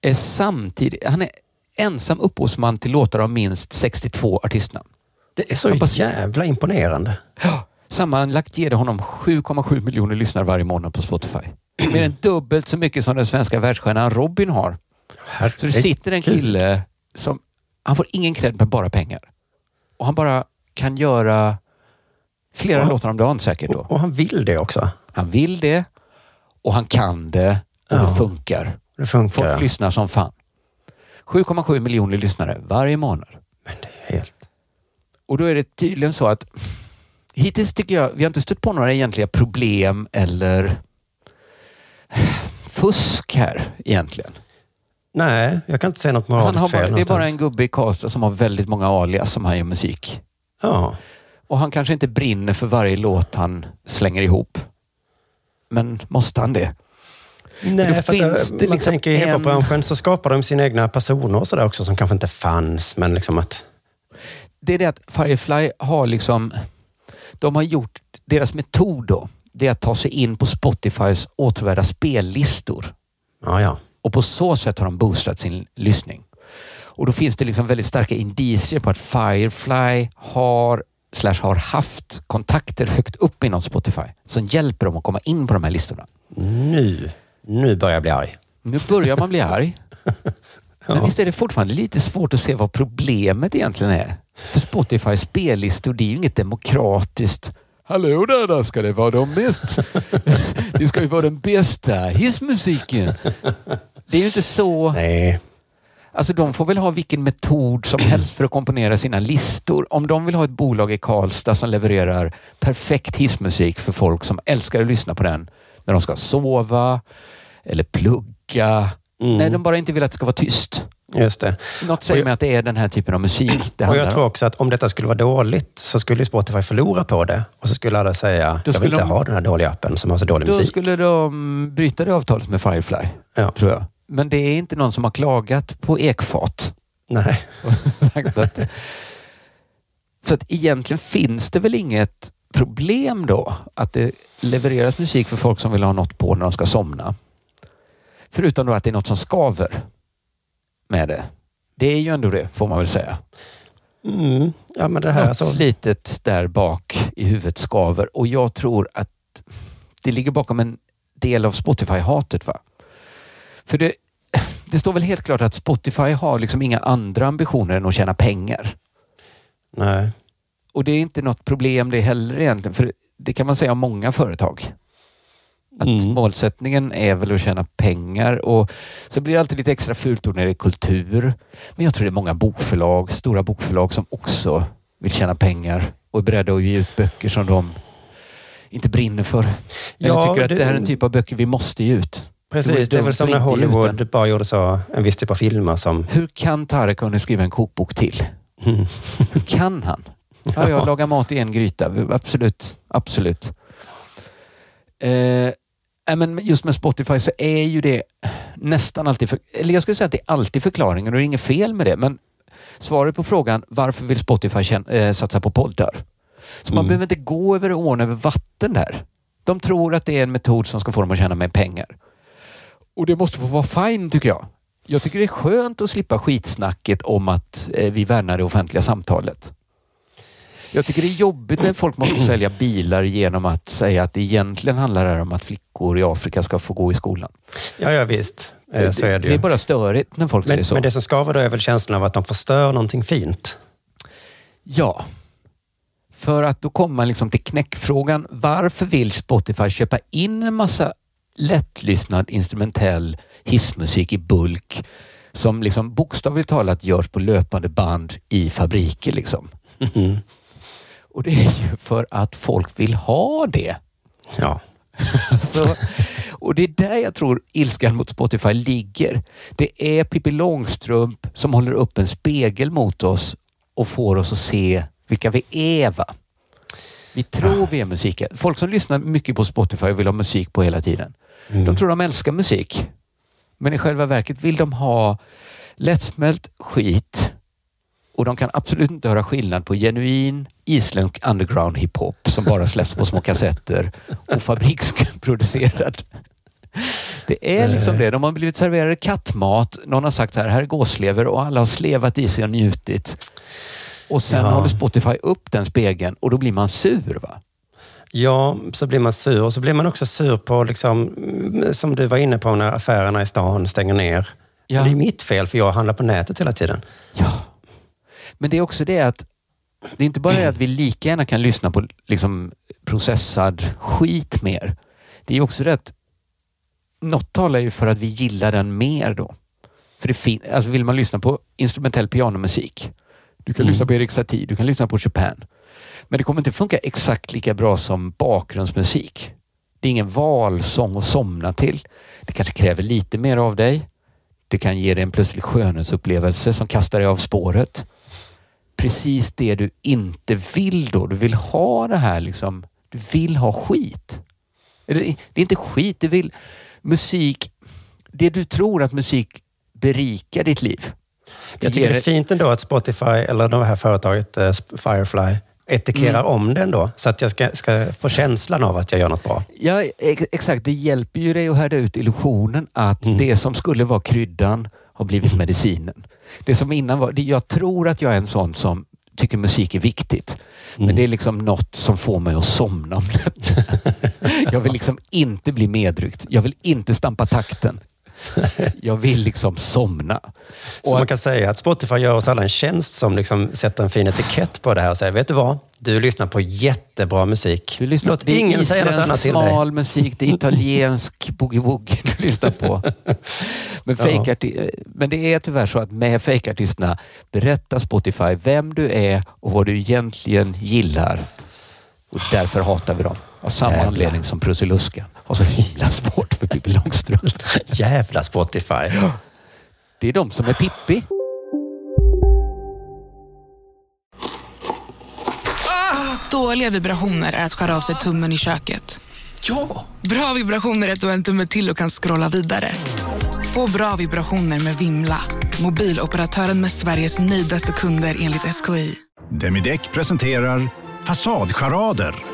är samtidigt, han är ensam upphovsman till låtar av minst 62 artistnamn. Det är så bara- jävla imponerande. Ja, sammanlagt ger det honom 7,7 miljoner lyssnare varje månad på Spotify. Mer än dubbelt så mycket som den svenska världsstjärnan Robin har. Så det sitter en kille som, han får ingen cred med bara pengar. Och han bara kan göra flera Och- låtar om dagen säkert då. Och han vill det också. Han vill det och han kan det och Ja. det funkar. Det funkar. Folk lyssnar som fan. 7,7 miljoner lyssnare varje månad. Helt. Och då är det tydligen så att hittills tycker jag, vi har inte stött på några egentliga problem eller fusk här egentligen. Nej, jag kan inte säga något Han moraliskt har fel det är bara en gubbe i Karlstad som har väldigt många alias som han gör musik. Ja. Och han kanske inte brinner för varje låt han slänger ihop. Men måste han det? Nej, för finns eh, det man liksom tänker i en- hiphopbranschen så skapar de sina egna personer och sådär också som kanske inte fanns. Men liksom att... Det är det att Firefly har liksom... De har gjort... Deras metod då, det är att ta sig in på Spotifys återvärda spellistor. Ja, ja. Och på så sätt har de boostat sin lyssning. Och då finns det liksom väldigt starka indicier på att Firefly har slash har haft kontakter högt upp inom Spotify som hjälper dem att komma in på de här listorna. Nu, nu börjar jag bli arg. Nu börjar man bli arg. Men visst är det fortfarande lite svårt att se vad problemet egentligen är? För Spotifys spellistor, det är ju inget demokratiskt. Hallå där, där ska det vara de mest... det ska ju vara den bästa hissmusiken. Det är ju inte så... Nej. Alltså de får väl ha vilken metod som helst för att komponera sina listor. Om de vill ha ett bolag i Karlstad som levererar perfekt hissmusik för folk som älskar att lyssna på den när de ska sova eller plugga. Mm. Nej, de bara inte vill att det ska vara tyst. Just det. Något säger mig att det är den här typen av musik det Och jag tror också att om detta skulle vara dåligt så skulle Spotify förlora på det. Och så skulle alla säga, jag vill inte de- ha den här dåliga appen som har så dålig Då musik. skulle de bryta det avtalet med Firefly, tror jag. Men det är inte någon som har klagat på ekfat. Nej. så att egentligen finns det väl inget problem då att det levereras musik för folk som vill ha något på när de ska somna. Förutom då att det är något som skaver med det. Det är ju ändå det, får man väl säga. Mm. Ja, men det här Något alltså. litet där bak i huvudet skaver och jag tror att det ligger bakom en del av Spotify-hatet. va? För det, det står väl helt klart att Spotify har liksom inga andra ambitioner än att tjäna pengar. Nej. Och det är inte något problem det heller egentligen, för det kan man säga om många företag. Att Mm. målsättningen är väl att tjäna pengar och så blir det alltid lite extra fult när det är kultur. Men jag tror det är många bokförlag, stora bokförlag som också vill tjäna pengar och är beredda att ge ut böcker som de inte brinner för. Men jag Ja, tycker att det- det här är en typ av böcker vi måste ge ut. Precis, det är väl som när. Hollywood bara gjorde så, en viss typ av filmer som... Hur kan Tarek kunna skriva en kokbok till? Hur kan han? Ja, jag lagar mat i en gryta. Absolut, absolut. Eh, men just med Spotify så är ju det nästan alltid, för, eller jag skulle säga att det är alltid förklaringen och det är inget fel med det. Men svaret på frågan varför vill Spotify tjän- eh, satsa på poddar? Så man Mm. behöver inte gå över ån över vatten där. De tror att det är en metod som ska få dem att tjäna mer pengar. Och det måste få vara fine tycker jag. Jag tycker det är skönt att slippa skitsnacket om att eh, vi värnar det offentliga samtalet. Jag tycker det är jobbigt när folk måste sälja bilar genom att säga att det egentligen handlar det här om att flickor i Afrika ska få gå i skolan. Ja, ja visst. Eh, Så är det det ju. är bara störigt när folk Men, säger så. men det som skaver då är väl känslan av att de förstör någonting fint. Ja. För att då kommer man liksom till knäckfrågan. Varför vill Spotify köpa in en massa lättlyssnad instrumentell hissmusik i bulk som liksom bokstavligt talat görs på löpande band i fabriker liksom? Och det är ju för att folk vill ha det. Ja. Så, och det är där jag tror ilskan mot Spotify ligger. Det är Pippi Långstrump som håller upp en spegel mot oss och får oss att se vilka vi är. Va? Vi tror vi är musiken. Folk som lyssnar mycket på Spotify vill ha musik på hela tiden. De tror de älskar musik. Men i själva verket vill de ha lättsmält skit och de kan absolut inte höra skillnad på genuin isländsk underground hiphop som bara släpps på små kassetter och fabriksproducerad. Det är liksom det. De har blivit serverade kattmat. Någon har sagt så här, här är gåslever och alla har slevat i sig och njutit. Och sen Ja. håller Spotify upp den spegeln och då blir man sur. va? Ja, så blir man sur. Och så blir man också sur på, liksom, mm, som du var inne på, när affärerna i stan stänger ner. Ja. Men Det är mitt fel, för jag handlar på nätet hela tiden. Men det är också det att det är inte bara det att vi lika gärna kan lyssna på liksom processad skit mer. Det är också det att något talar ju för att vi gillar den mer då. För det fin- alltså vill man lyssna på instrumentell pianomusik, Du kan Mm. lyssna på Erik Satie, du kan lyssna på Chopin. Men det kommer inte funka exakt lika bra som bakgrundsmusik. Det är ingen valsång att somna till. Det kanske kräver lite mer av dig. Det kan ge dig en plötslig skönhetsupplevelse som kastar dig av spåret. Precis det du inte vill då. Du vill ha det här liksom. Du vill ha skit. Eller, Det är inte skit, du vill musik. Det du tror att musik berikar ditt liv. Jag tycker det är fint ändå att Spotify, eller det här företaget eh, Firefly, etikerar Mm. om den då. Så att jag ska, ska få känslan av att jag gör något bra. Ja, ex- exakt. Det hjälper ju dig att härda ut illusionen att det som skulle vara kryddan har blivit medicinen. Det som innan var... Jag tror att jag är en sån som tycker musik är viktigt. Men det är liksom något som får mig att somna om nätterna. Jag vill liksom inte bli medryckt. Jag vill inte stampa takten. Jag vill liksom somna. Så man kan säga att Spotify gör oss alla en tjänst som liksom sätter en fin etikett på det här och säger, vet du vad? Du lyssnar på jättebra musik. Du lyssnar, Låt det är ingen säga något annat till dig. smal musik, det är italiensk boogie-woogie du lyssnar på. Men, Ja. fejkarti- men det är tyvärr så att med fejkartisterna berättar Spotify vem du är och vad du egentligen gillar. Och därför hatar vi dem. Av samma Jävlar. anledning som Prussiluskan har så himla svårt för Pippi Långstrump. Jävla Spotify. Det är de som är Pippi. Dåliga vibrationer är att skära av sig tummen i köket. Ja! Bra vibrationer är att du har en tumme till och kan scrolla vidare. Få bra vibrationer med Vimla. Mobiloperatören med Sveriges nöjdaste kunder enligt SKI. Demideck presenterar Fasadcharader.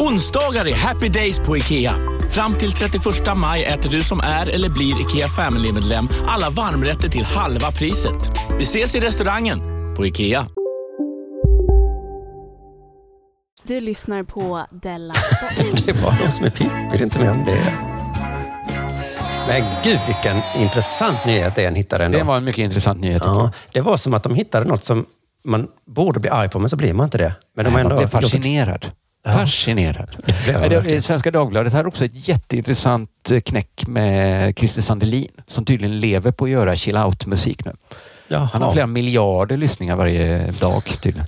Onsdagar är happy days på IKEA. Fram till 31 maj äter du som är eller blir IKEA Family-medlem alla varmrätter till halva priset. Vi ses i restaurangen på IKEA. Du lyssnar på Della Sport. Det bara de som är Pippi, det är inte mer än det. Men gud vilken intressant nyhet det är en hittade ändå. Det var en mycket intressant nyhet. Ja, det var som att de hittade något som man borde bli arg på, men så blir man inte det. Men de har Man ändå blev fascinerad. Fascinerad. blev det, verkligen. Svenska Dagbladet har också ett jätteintressant eh, knäck med Christer Sandelin som tydligen lever på att göra chill out-musik nu. Jaha. Han har flera miljarder lyssningar varje dag tydligen.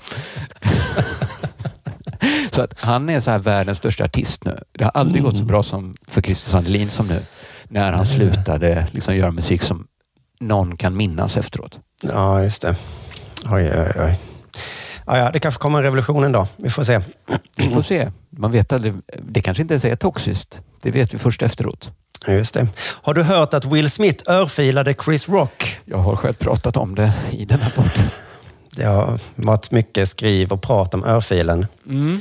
så att han är så här världens största artist nu. Det har aldrig gått så bra som för Christer Sandelin som nu. När han slutade liksom göra musik som någon kan minnas efteråt. Ja, just det. Oj, oj, oj. Ja, ja, det kanske kommer en revolution en dag. Vi får se. Vi får se. Man vet aldrig. Det kanske inte ens är toxiskt. Det vet vi först efteråt. Just det. Har du hört att Will Smith örfilade Chris Rock? Jag har själv pratat om det i den här podden. Det har varit mycket skriv och prat om örfilen. Mm.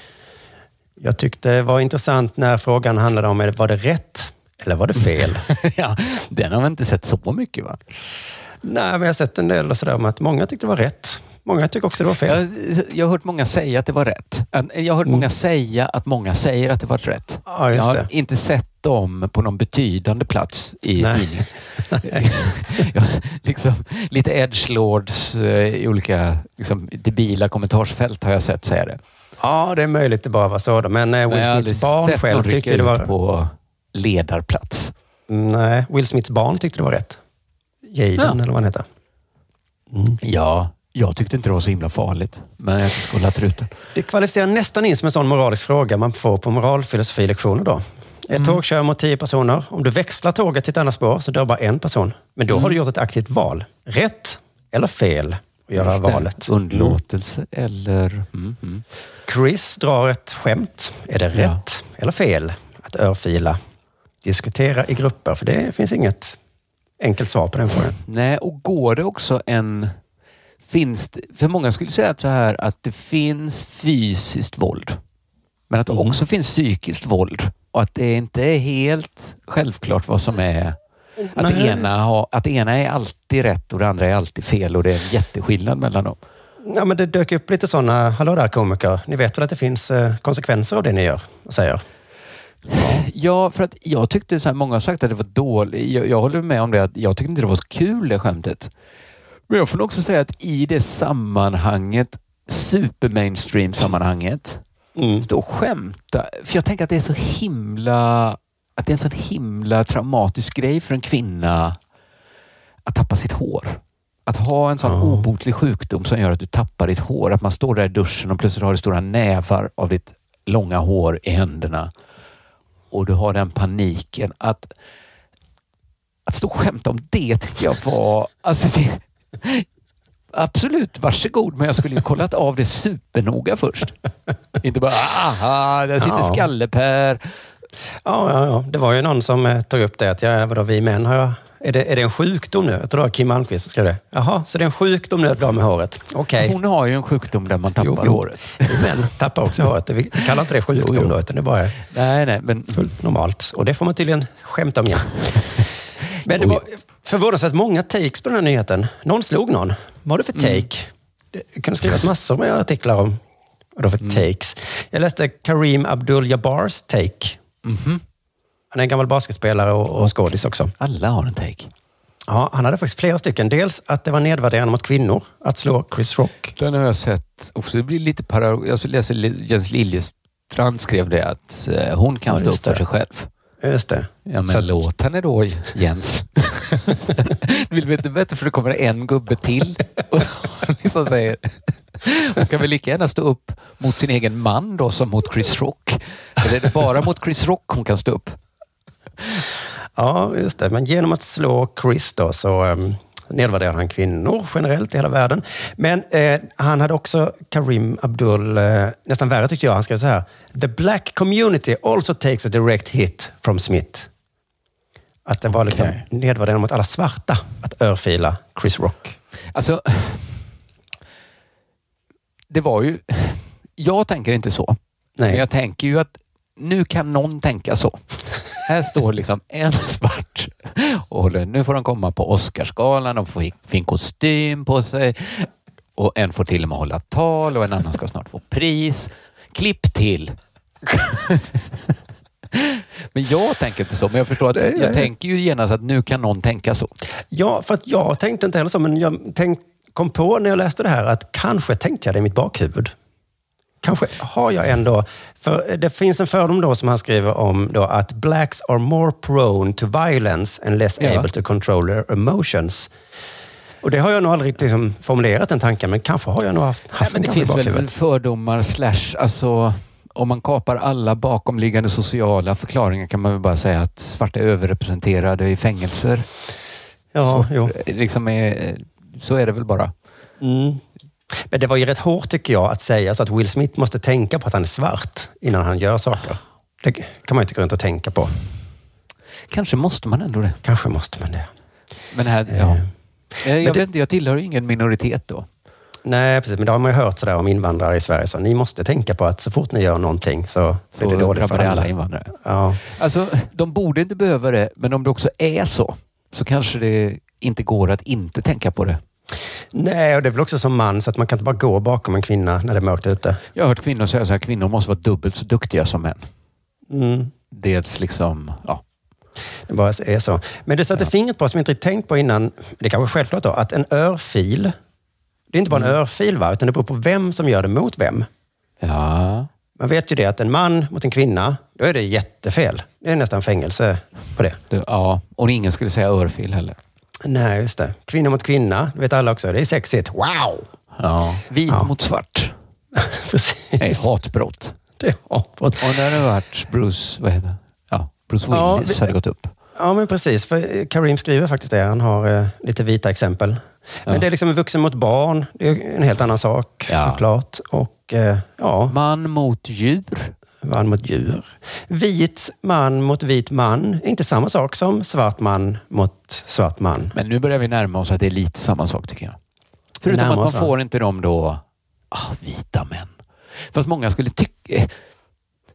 Jag tyckte det var intressant när frågan handlade om, var det rätt eller var det fel? ja, den har vi inte sett så mycket va? Nej, men jag har sett en del och sådär om att många tyckte det var rätt. Många tycker också det var fel. Jag, jag har hört många säga att det var rätt. Jag har hört många säga att många säger att det var rätt. Mm. Ja, jag har det. inte sett dem på någon betydande plats i tidningen. liksom, lite edgelords eh, i olika liksom, debila kommentarsfält har jag sett säga det. Ja, det är möjligt det bara var så. Men eh, Will Smiths barn själv tyckte det var... på ledarplats. Nej, Will Smiths barn tyckte det var rätt. Jaden, Ja. eller vad han heter. Ja, jag tyckte inte det var så himla farligt. Men jag ska kolla truten. Det kvalificerar nästan in som en sån moralisk fråga man får på moralfilosofilektioner då. Ett Mm. tåg kör mot tio personer. Om du växlar tåget till ett annat spår så dör bara en person. Men då Mm. har du gjort ett aktivt val. Rätt eller fel att göra Just valet. Underlåtelse eller... Mm, mm. Chris drar ett skämt. Är det Ja. rätt eller fel att örfila? Diskutera i grupper, för det finns inget enkelt svar på den frågan. Nej, och går det också en... Finns för många skulle säga att så här att det finns fysiskt våld. Men att det Mm. också finns psykiskt våld. Och att det inte är helt självklart vad som är... Att det, ena har, att ena är alltid rätt och det andra är alltid fel och det är en jätteskillnad mellan dem. Ja, men det dök upp lite sådana, hallå där komiker, ni vet väl att det finns eh, konsekvenser av det ni gör och säger? Ja, för att jag tyckte så här, många har sagt att det var dåligt. Jag, jag håller med om det, att jag tyckte inte det var så kul det skämtet. Men jag får också säga att i det sammanhanget, super mainstream sammanhanget, Mm. stå och skämta. För jag tänker att det är så himla, att det är en sån himla traumatisk grej för en kvinna att tappa sitt hår. Att ha en sån obotlig sjukdom som gör att du tappar ditt hår. Att man står där i duschen och plötsligt har du stora nävar av ditt långa hår i händerna. Och du har den paniken att att stå och skämta om det tyckte jag var... Alltså det, absolut, varsågod, men jag skulle ju kollat av det supernoga först. Inte bara aha, där sitter Ja. Skalle-Per. Ja, ja, ja, det var ju någon som eh, tog upp det att ja, vadå, vi män har jag, är det, är det en sjukdom nu? Jag tror det var Kim Malmqvist som skrev det. Jaha, så det är en sjukdom nu att bli av med håret? Okej. Hon har ju en sjukdom där man tappar Jo, håret. Män tappar också håret. Vi kallar inte det sjukdom Jo, jo. då, utan det bara är Nej, nej, men... fullt normalt. Och det får man tydligen skämta om igen. Men det var förvånansvärt många takes på den här nyheten. Någon slog någon. Vad var det för Mm. take? Det kunde skrivas massor med artiklar om vad det var för Mm. takes. Jag läste Kareem Abdul-Jabbars take. Mhm. Han är en gammal basketspelare och, och skådis också. Alla har en take. Ja, han hade faktiskt flera stycken. Dels att det var nedvärderande mot kvinnor att slå Chris Rock. Den har jag sett också. Det blir lite para... Jag läser Jens Liljestrand skrev det att eh, hon kan Ja, stå upp för sig själv. Just det. Ja, men Så låt henne då, Jens. du vill veta bättre för det kommer en gubbe till och liksom säger hon kan väl lika gärna stå upp mot sin egen man då som mot Chris Rock. Eller är det bara mot Chris Rock hon kan stå upp? Ja, just det. Men genom att slå Chris då så um, nedvärderar han kvinnor generellt i hela världen. Men eh, han hade också Karim Abdul, eh, nästan värre tyckte jag. Han skrev så här. The black community also takes a direct hit from Smith. Att det var liksom Okej. nedvärderande mot alla svarta att örfila Chris Rock. Alltså, det var ju... Jag tänker inte så. Nej. Men jag tänker ju att nu kan någon tänka så. Här står liksom en svart och håller, nu får de komma på Oscarsgalan, de får fin kostym på sig och en får till och med hålla tal och en annan ska snart få pris. Klipp till. Men jag tänker inte så, men jag förstår att Nej, nej. jag tänker ju genast att nu kan någon tänka så. Ja, för att jag tänkte inte heller så, men jag tänk, kom på när jag läste det här att kanske tänkte jag det i mitt bakhuvud. Kanske har jag ändå... För det finns en fördom då som han skriver om då att blacks are more prone to violence and less Ja. able to control their emotions. Och det har jag nog aldrig liksom formulerat den tanken, men kanske har jag nog haft, haft men den det finns väl fördomar slash, alltså om man kapar alla bakomliggande sociala förklaringar kan man väl bara säga att svarta är överrepresenterade i fängelser. Ja, så, jo. Liksom är, så är det väl bara. Mm. Men det var ju rätt hårt tycker jag att säga så att Will Smith måste tänka på att han är svart innan han gör saker. Det kan man ju inte gå runt och tänka på. Kanske måste man ändå det. Kanske måste man det. Men här, ja. Eh, Jag, det- vet inte, jag tillhör ingen minoritet då. Nej, precis. Men det har man ju hört sådär om invandrare i Sverige. Så ni måste tänka på att så fort ni gör någonting så, blir det dåligt för alla. alla invandrare. Ja. Alltså, de borde inte behöva det, men om det också är så, så kanske det inte går att inte tänka på det. Nej, och det är väl också som man, så att man kan inte bara gå bakom en kvinna när det är mörkt ute. Jag har hört kvinnor säga så här, kvinnor måste vara dubbelt så duktiga som män. Mm. Dels liksom, ja. Det bara är så. Men det satte fingret på, som jag inte tänkt på innan, det kanske är självklart då, att en örfil, det är inte bara en örfil, va? utan det beror på vem som gör det mot vem. Ja. Man vet ju det att en man mot en kvinna, då är det jättefel. Det är nästan fängelse på det. Du, ja, och ingen skulle säga örfil heller. Nej, just det. Kvinna mot kvinna, det vet alla också. Det är sexigt. Wow! Ja. Vit Ja. mot svart. Precis. Det är ett hatbrott. Det är hatbrott. Och där har det varit Bruce, vad heter? Ja, Bruce Ja, Willis vi- hade gått upp. Ja, men precis. För eh, Karim skriver faktiskt det. Han har eh, lite vita exempel. Men Ja. det är liksom en vuxen mot barn. Det är en helt annan sak Ja. såklart. Och eh, ja, Man mot djur. Man mot djur. Vit man mot vit man är inte samma sak som svart man mot svart man. Men nu börjar vi närma oss att det är lite samma sak tycker jag. Förutom att oss, man va? får inte dem då, ah, vita män. Fast många skulle tycka...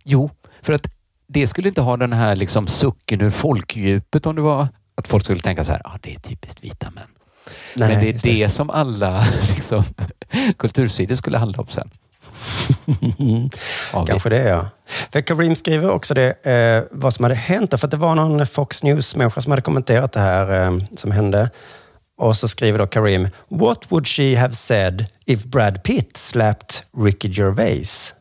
Jo, för att det skulle inte ha den här liksom sucken ur folkdjupet om det var att folk skulle tänka så här, ah, det är typiskt vita män. Nej, Men det är just det, som alla liksom, kultursidor skulle handla om sen. Kanske det, ja. För Karim skriver också det, eh, vad som hade hänt. För att det var någon Fox News-människa som hade kommenterat det här eh, som hände. Och så skriver då Karim, What would she have said if Brad Pitt slapped Ricky Gervais?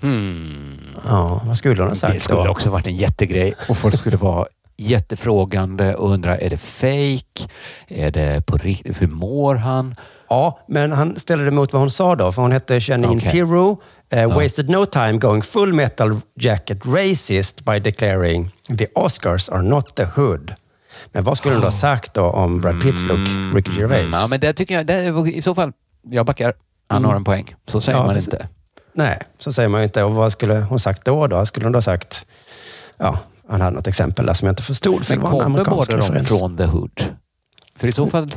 Hmm. Ja, vad skulle hon ha sagt Det skulle då? också varit en jättegrej och folk skulle vara jättefrågande och undra, är det fake? Är det på riktigt? Hur mår han? Ja, men han ställde det mot vad hon sa då, för hon hette Janine Okej. Pirro. Eh, Ja. Wasted no time going full metal jacket racist by declaring the Oscars are not the hood. Men vad skulle hon då ha sagt då om Brad Pitts look, Ricky Gervais? Mm, ja, men det tycker jag, det, i så fall, jag backar. Han Mm. har en poäng. Så säger Ja, man precis. inte. Nej, så säger man inte. Och vad skulle hon sagt då? då? Skulle hon då ha sagt... Ja, han hade något exempel där som jag inte förstod. För Men kommer båda de referens. från The Hood? För i så fall...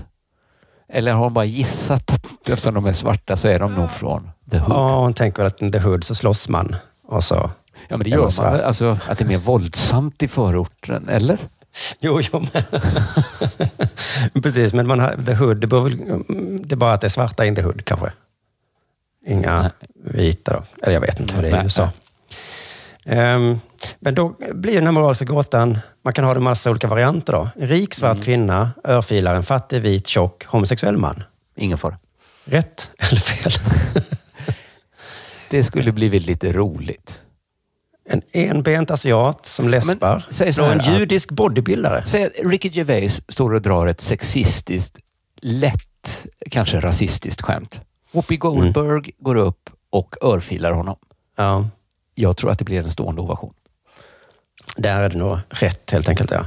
Eller har hon bara gissat att eftersom de är svarta så är de nog från The Hood? Ja, hon tänker väl att i The Hood så slåss man. Och så Ja, men det gör man väl? Alltså att det är mer våldsamt i förorten, eller? Jo, jo, men... Precis, men man har, The Hood, det, bör väl, det är bara att det är svarta in The Hood kanske. Inga vita då. Eller jag vet inte hur det är i Nej, USA. Ehm, men då blir den här moraliska gåtan, man kan ha det en massa olika varianter då. En rik svart Mm. kvinna örfilar en fattig, vit, tjock, homosexuell man. Ingen fara. Rätt eller fel? Det skulle blivit lite roligt. En enbent asiat som läspar så slår en att- judisk bodybuildare. Säg att Ricky Gervais står och drar ett sexistiskt, lätt, kanske rasistiskt skämt. Whoopi Goldberg går upp och örfilar honom. Ja. Jag tror att det blir en stående ovation. Där är det nog rätt helt enkelt. Ja.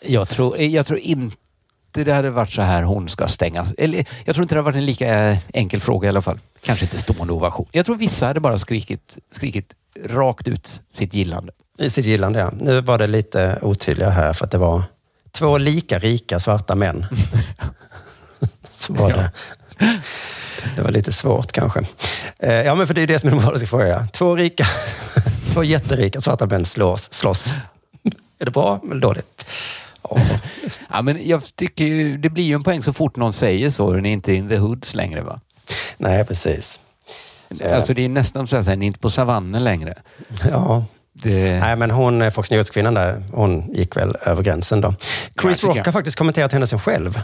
Jag tror, jag tror inte det hade varit så här hon ska stängas. Eller, jag tror inte det hade varit en lika eh, enkel fråga i alla fall. Kanske inte stående ovation. Jag tror vissa hade bara skrikit, skrikit rakt ut sitt gillande. I sitt gillande, ja. Nu var det lite otydligare här för att det var två lika rika svarta män. Så var det. Det var lite svårt kanske. Eh, Ja, men för det är det som är den moraliska frågan. ja. Två rika, två jätterika svarta män slås, slåss. Är det bra eller dåligt? Ja, men jag tycker ju, det blir ju en poäng så fort någon säger så. Den är inte in the hoods längre va? Nej, precis. Så- Alltså det är nästan så att säga, ni är inte på savannen längre. Ja. Det... Nej, men hon, eh, Fox News-kvinnan där, hon gick väl över gränsen då. Chris tycker Rock har faktiskt kommenterat som själv.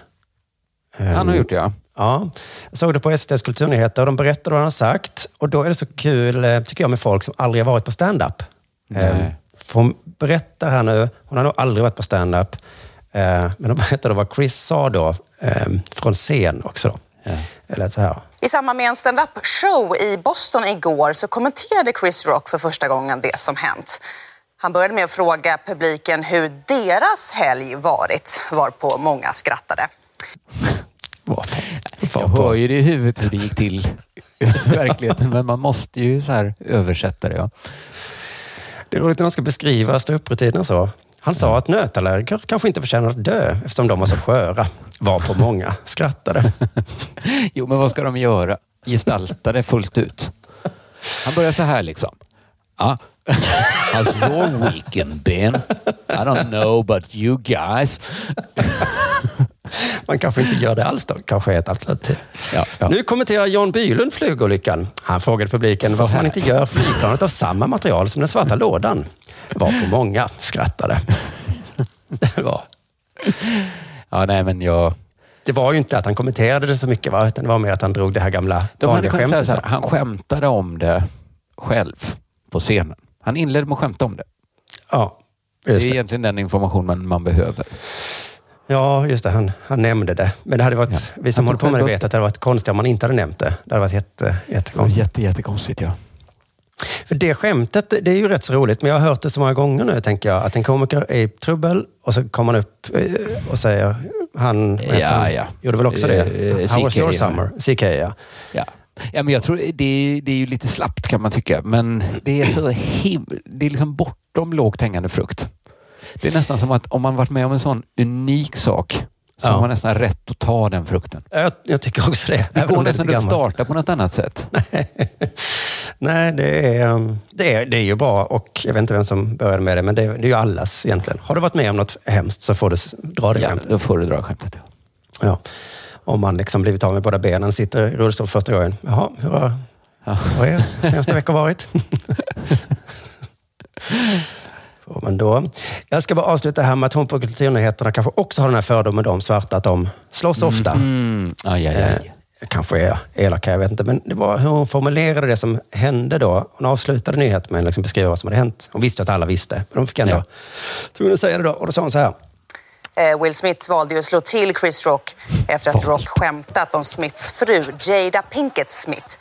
Han har gjort det ja. Ja, jag såg det på SDs kulturnyheter och de berättade vad han har sagt. Och då är det så kul, eh, tycker jag, med folk som aldrig har varit på stand-up. Nej. Eh, För hon berättar här nu, hon har nog aldrig varit på stand-up. Eh, Men hon berättade vad Chris sa då, eh, från scen också. Då. Det lät så här. I samband med en stand-up-show i Boston igår så kommenterade Chris Rock för första gången det som hänt. Han började med att fråga publiken hur deras helg varit, varpå många skrattade. Jag hör ju det i huvudet hur det gick till i verkligheten, men man måste ju så här översätta det. Ja. Det är roligt när de ska beskriva ståupprutinen så. Han sa att nötallergiker kanske inte förtjänar att dö eftersom de var så sköra. Var på många skrattade. Jo, men vad ska de göra? Gestalta det fullt ut. Han börjar så här liksom. Ja. How's your weekend been? I don't know but you guys. Man kanske inte gör det alls då. Kanske är ett alternativ. Ja, ja. Nu kommenterar Jan Bylund flygolyckan. Han frågade publiken varför man inte gör flygplanet av samma material som den svarta lådan. Var på många skrattade. Det var, Ja, nej, men jag... det var ju inte att han kommenterade det så mycket, va? utan det var mer att han drog det här gamla De vanliga skämtet. här, han skämtade om det själv på scenen. Han inledde med att skämta om det. Ja, Det är just det. egentligen den informationen man behöver. Ja, just det. Han, han nämnde det. Men det hade varit, vi som håller på med det vet att det hade varit konstigt om man inte hade nämnt det. Det hade varit jätte, jättekonstigt. jätte, jättekonstigt, ja. För det skämtet, det är ju rätt så roligt, men jag har hört det så många gånger nu, tänker jag. Att en komiker är i trubbel och så kommer han upp eh, och säger, han, Ja, han? ja. gjorde väl också det? Eh, How was your ja. summer? CK, ja. Ja. Ja, men jag tror det, det är ju lite slappt kan man tycka, men det är så him Det är liksom bortom lågt hängande frukt. Det är nästan som att om man varit med om en sån unik sak så Ja. har man nästan rätt att ta den frukten. Jag, jag tycker också det. Det går nästan lite att starta på något annat sätt. Nej, det är, um, det, är, det är ju bra och jag vet inte vem som började med det, men det, är- det är ju allas egentligen. Har du varit med om något hemskt så får du dra det Ja, skämtet. då får du dra skämtet. Ja. Ja. om man liksom blivit av med båda benen, sitter i rullstol första gången. Jaha, hur har, hur har er senaste vecka varit? Får man då. Jag ska bara avsluta här med att hon på Kulturnyheterna kanske också har den här fördomen om svarta, att de slåss ofta. Mm. Aj, aj, aj. Eh, kanske är elak här, jag vet inte. Men det var hur hon formulerade det som hände då. Hon avslutade nyheten med att liksom beskriva vad som hade hänt. Hon visste att alla visste, men de fick ändå tvungen att säga det då. Och då sa hon så här. Eh, Will Smith valde ju att slå till Chris Rock efter att Rock skämtat om Smiths fru Jada Pinkett Smith.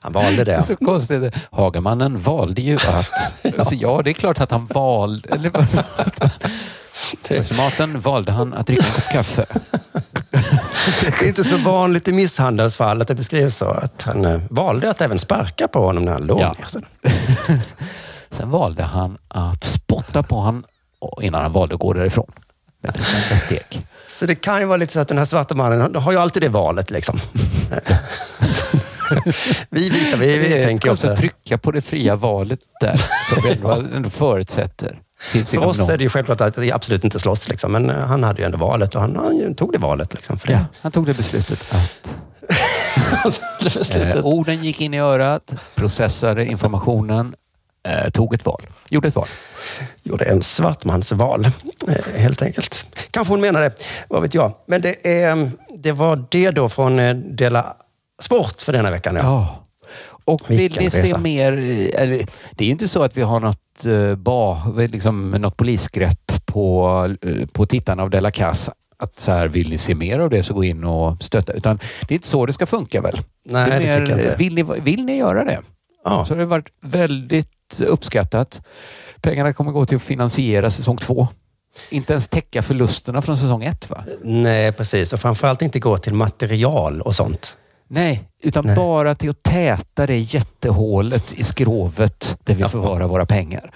Han valde Det så konstigt. Hagamannen valde ju att... alltså, ja, det är klart att han valde... Eller, maten valde han att dricka en kopp kaffe. Det är inte så vanligt i misshandelsfall att det beskrivs så. Att han eh, valde att även sparka på honom när han låg Ja. ner. Sen. Sen valde han att spotta på honom innan han valde att gå därifrån. Bestämda steg. Så det kan ju vara lite så att den här svarta mannen har ju alltid det valet. Liksom. vi vita, vi, vi det är tänker ofta... att trycka på det fria valet där, som ändå, förutsätter. För oss någon- är det ju självklart att vi absolut inte slåss. Liksom. Men han hade ju ändå valet och han, han tog det valet. Liksom, för det. Ja, han tog det beslutet att det beslutet. eh, orden gick in i örat, processade informationen, eh, tog ett val. Gjorde ett val. Gjorde en svartmansval, eh, helt enkelt. Kanske hon menade, vad vet jag. Men det, är, det var det då från eh, Dela Sport för denna veckan. Ja. Ja. Och vill ni se mer... eh, Eller, det är ju inte så att vi har något, eh, ba, liksom, något polisgrepp på, på tittarna av Della Casa. Att så här, vill ni se mer av det så gå in och stötta. Utan det är inte så det ska funka väl? Nej, är det tycker jag inte. Vill ni, vill ni göra det? Ja. Så har det varit väldigt uppskattat. Pengarna kommer gå till att finansiera säsong två. Inte ens täcka förlusterna från säsong ett va? Nej, precis. Och framförallt inte gå till material och sånt. Nej, utan bara till att täta det jättehålet i skrovet där vi förvarar våra pengar.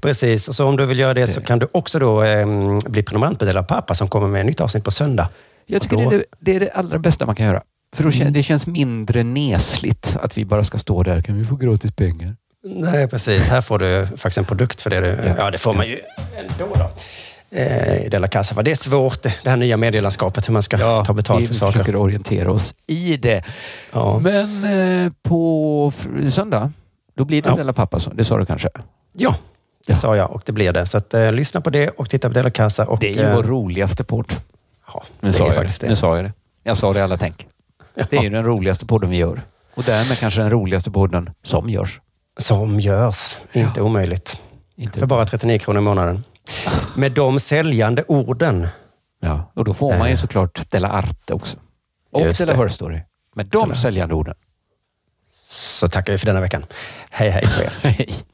Precis. Och så om du vill göra det så kan du också då eh, bli prenumerant på Dela Pappa som kommer med ett nytt avsnitt på söndag. Jag tycker då- det, är det, det är det allra bästa man kan göra. För då kän, det känns mindre nesligt att vi bara ska stå där. Kan vi få gratis pengar? Nej, precis. Här får du faktiskt en produkt för det. Du, ja. det får man ju ändå. Då. Eh, I Dela Casa. Det är svårt, det här nya medielandskapet, hur man ska ta betalt vi för saker. försöker orientera oss i det. Ja. Men eh, på söndag, då blir det Ja. Della Pappa. Det sa du kanske? Ja, det sa jag och det blir det. Så att, eh, lyssna på det och titta på Dela Casa. Och, Det är ju eh, vår roligaste podd. Ja, Nu det sa, är jag faktiskt det. det. nu sa jag det. Jag sa det i alla tänk. Det är ju den roligaste podden vi gör. Och därmed kanske den roligaste podden som görs. Som görs. Inte omöjligt. För bara 39 kronor i månaden. Med de säljande orden. Ja, och då får man ju såklart Della Arte också. Och det. Her Story. Med de säljande orden. Så tackar vi för denna veckan. Hej, hej på er. Hej.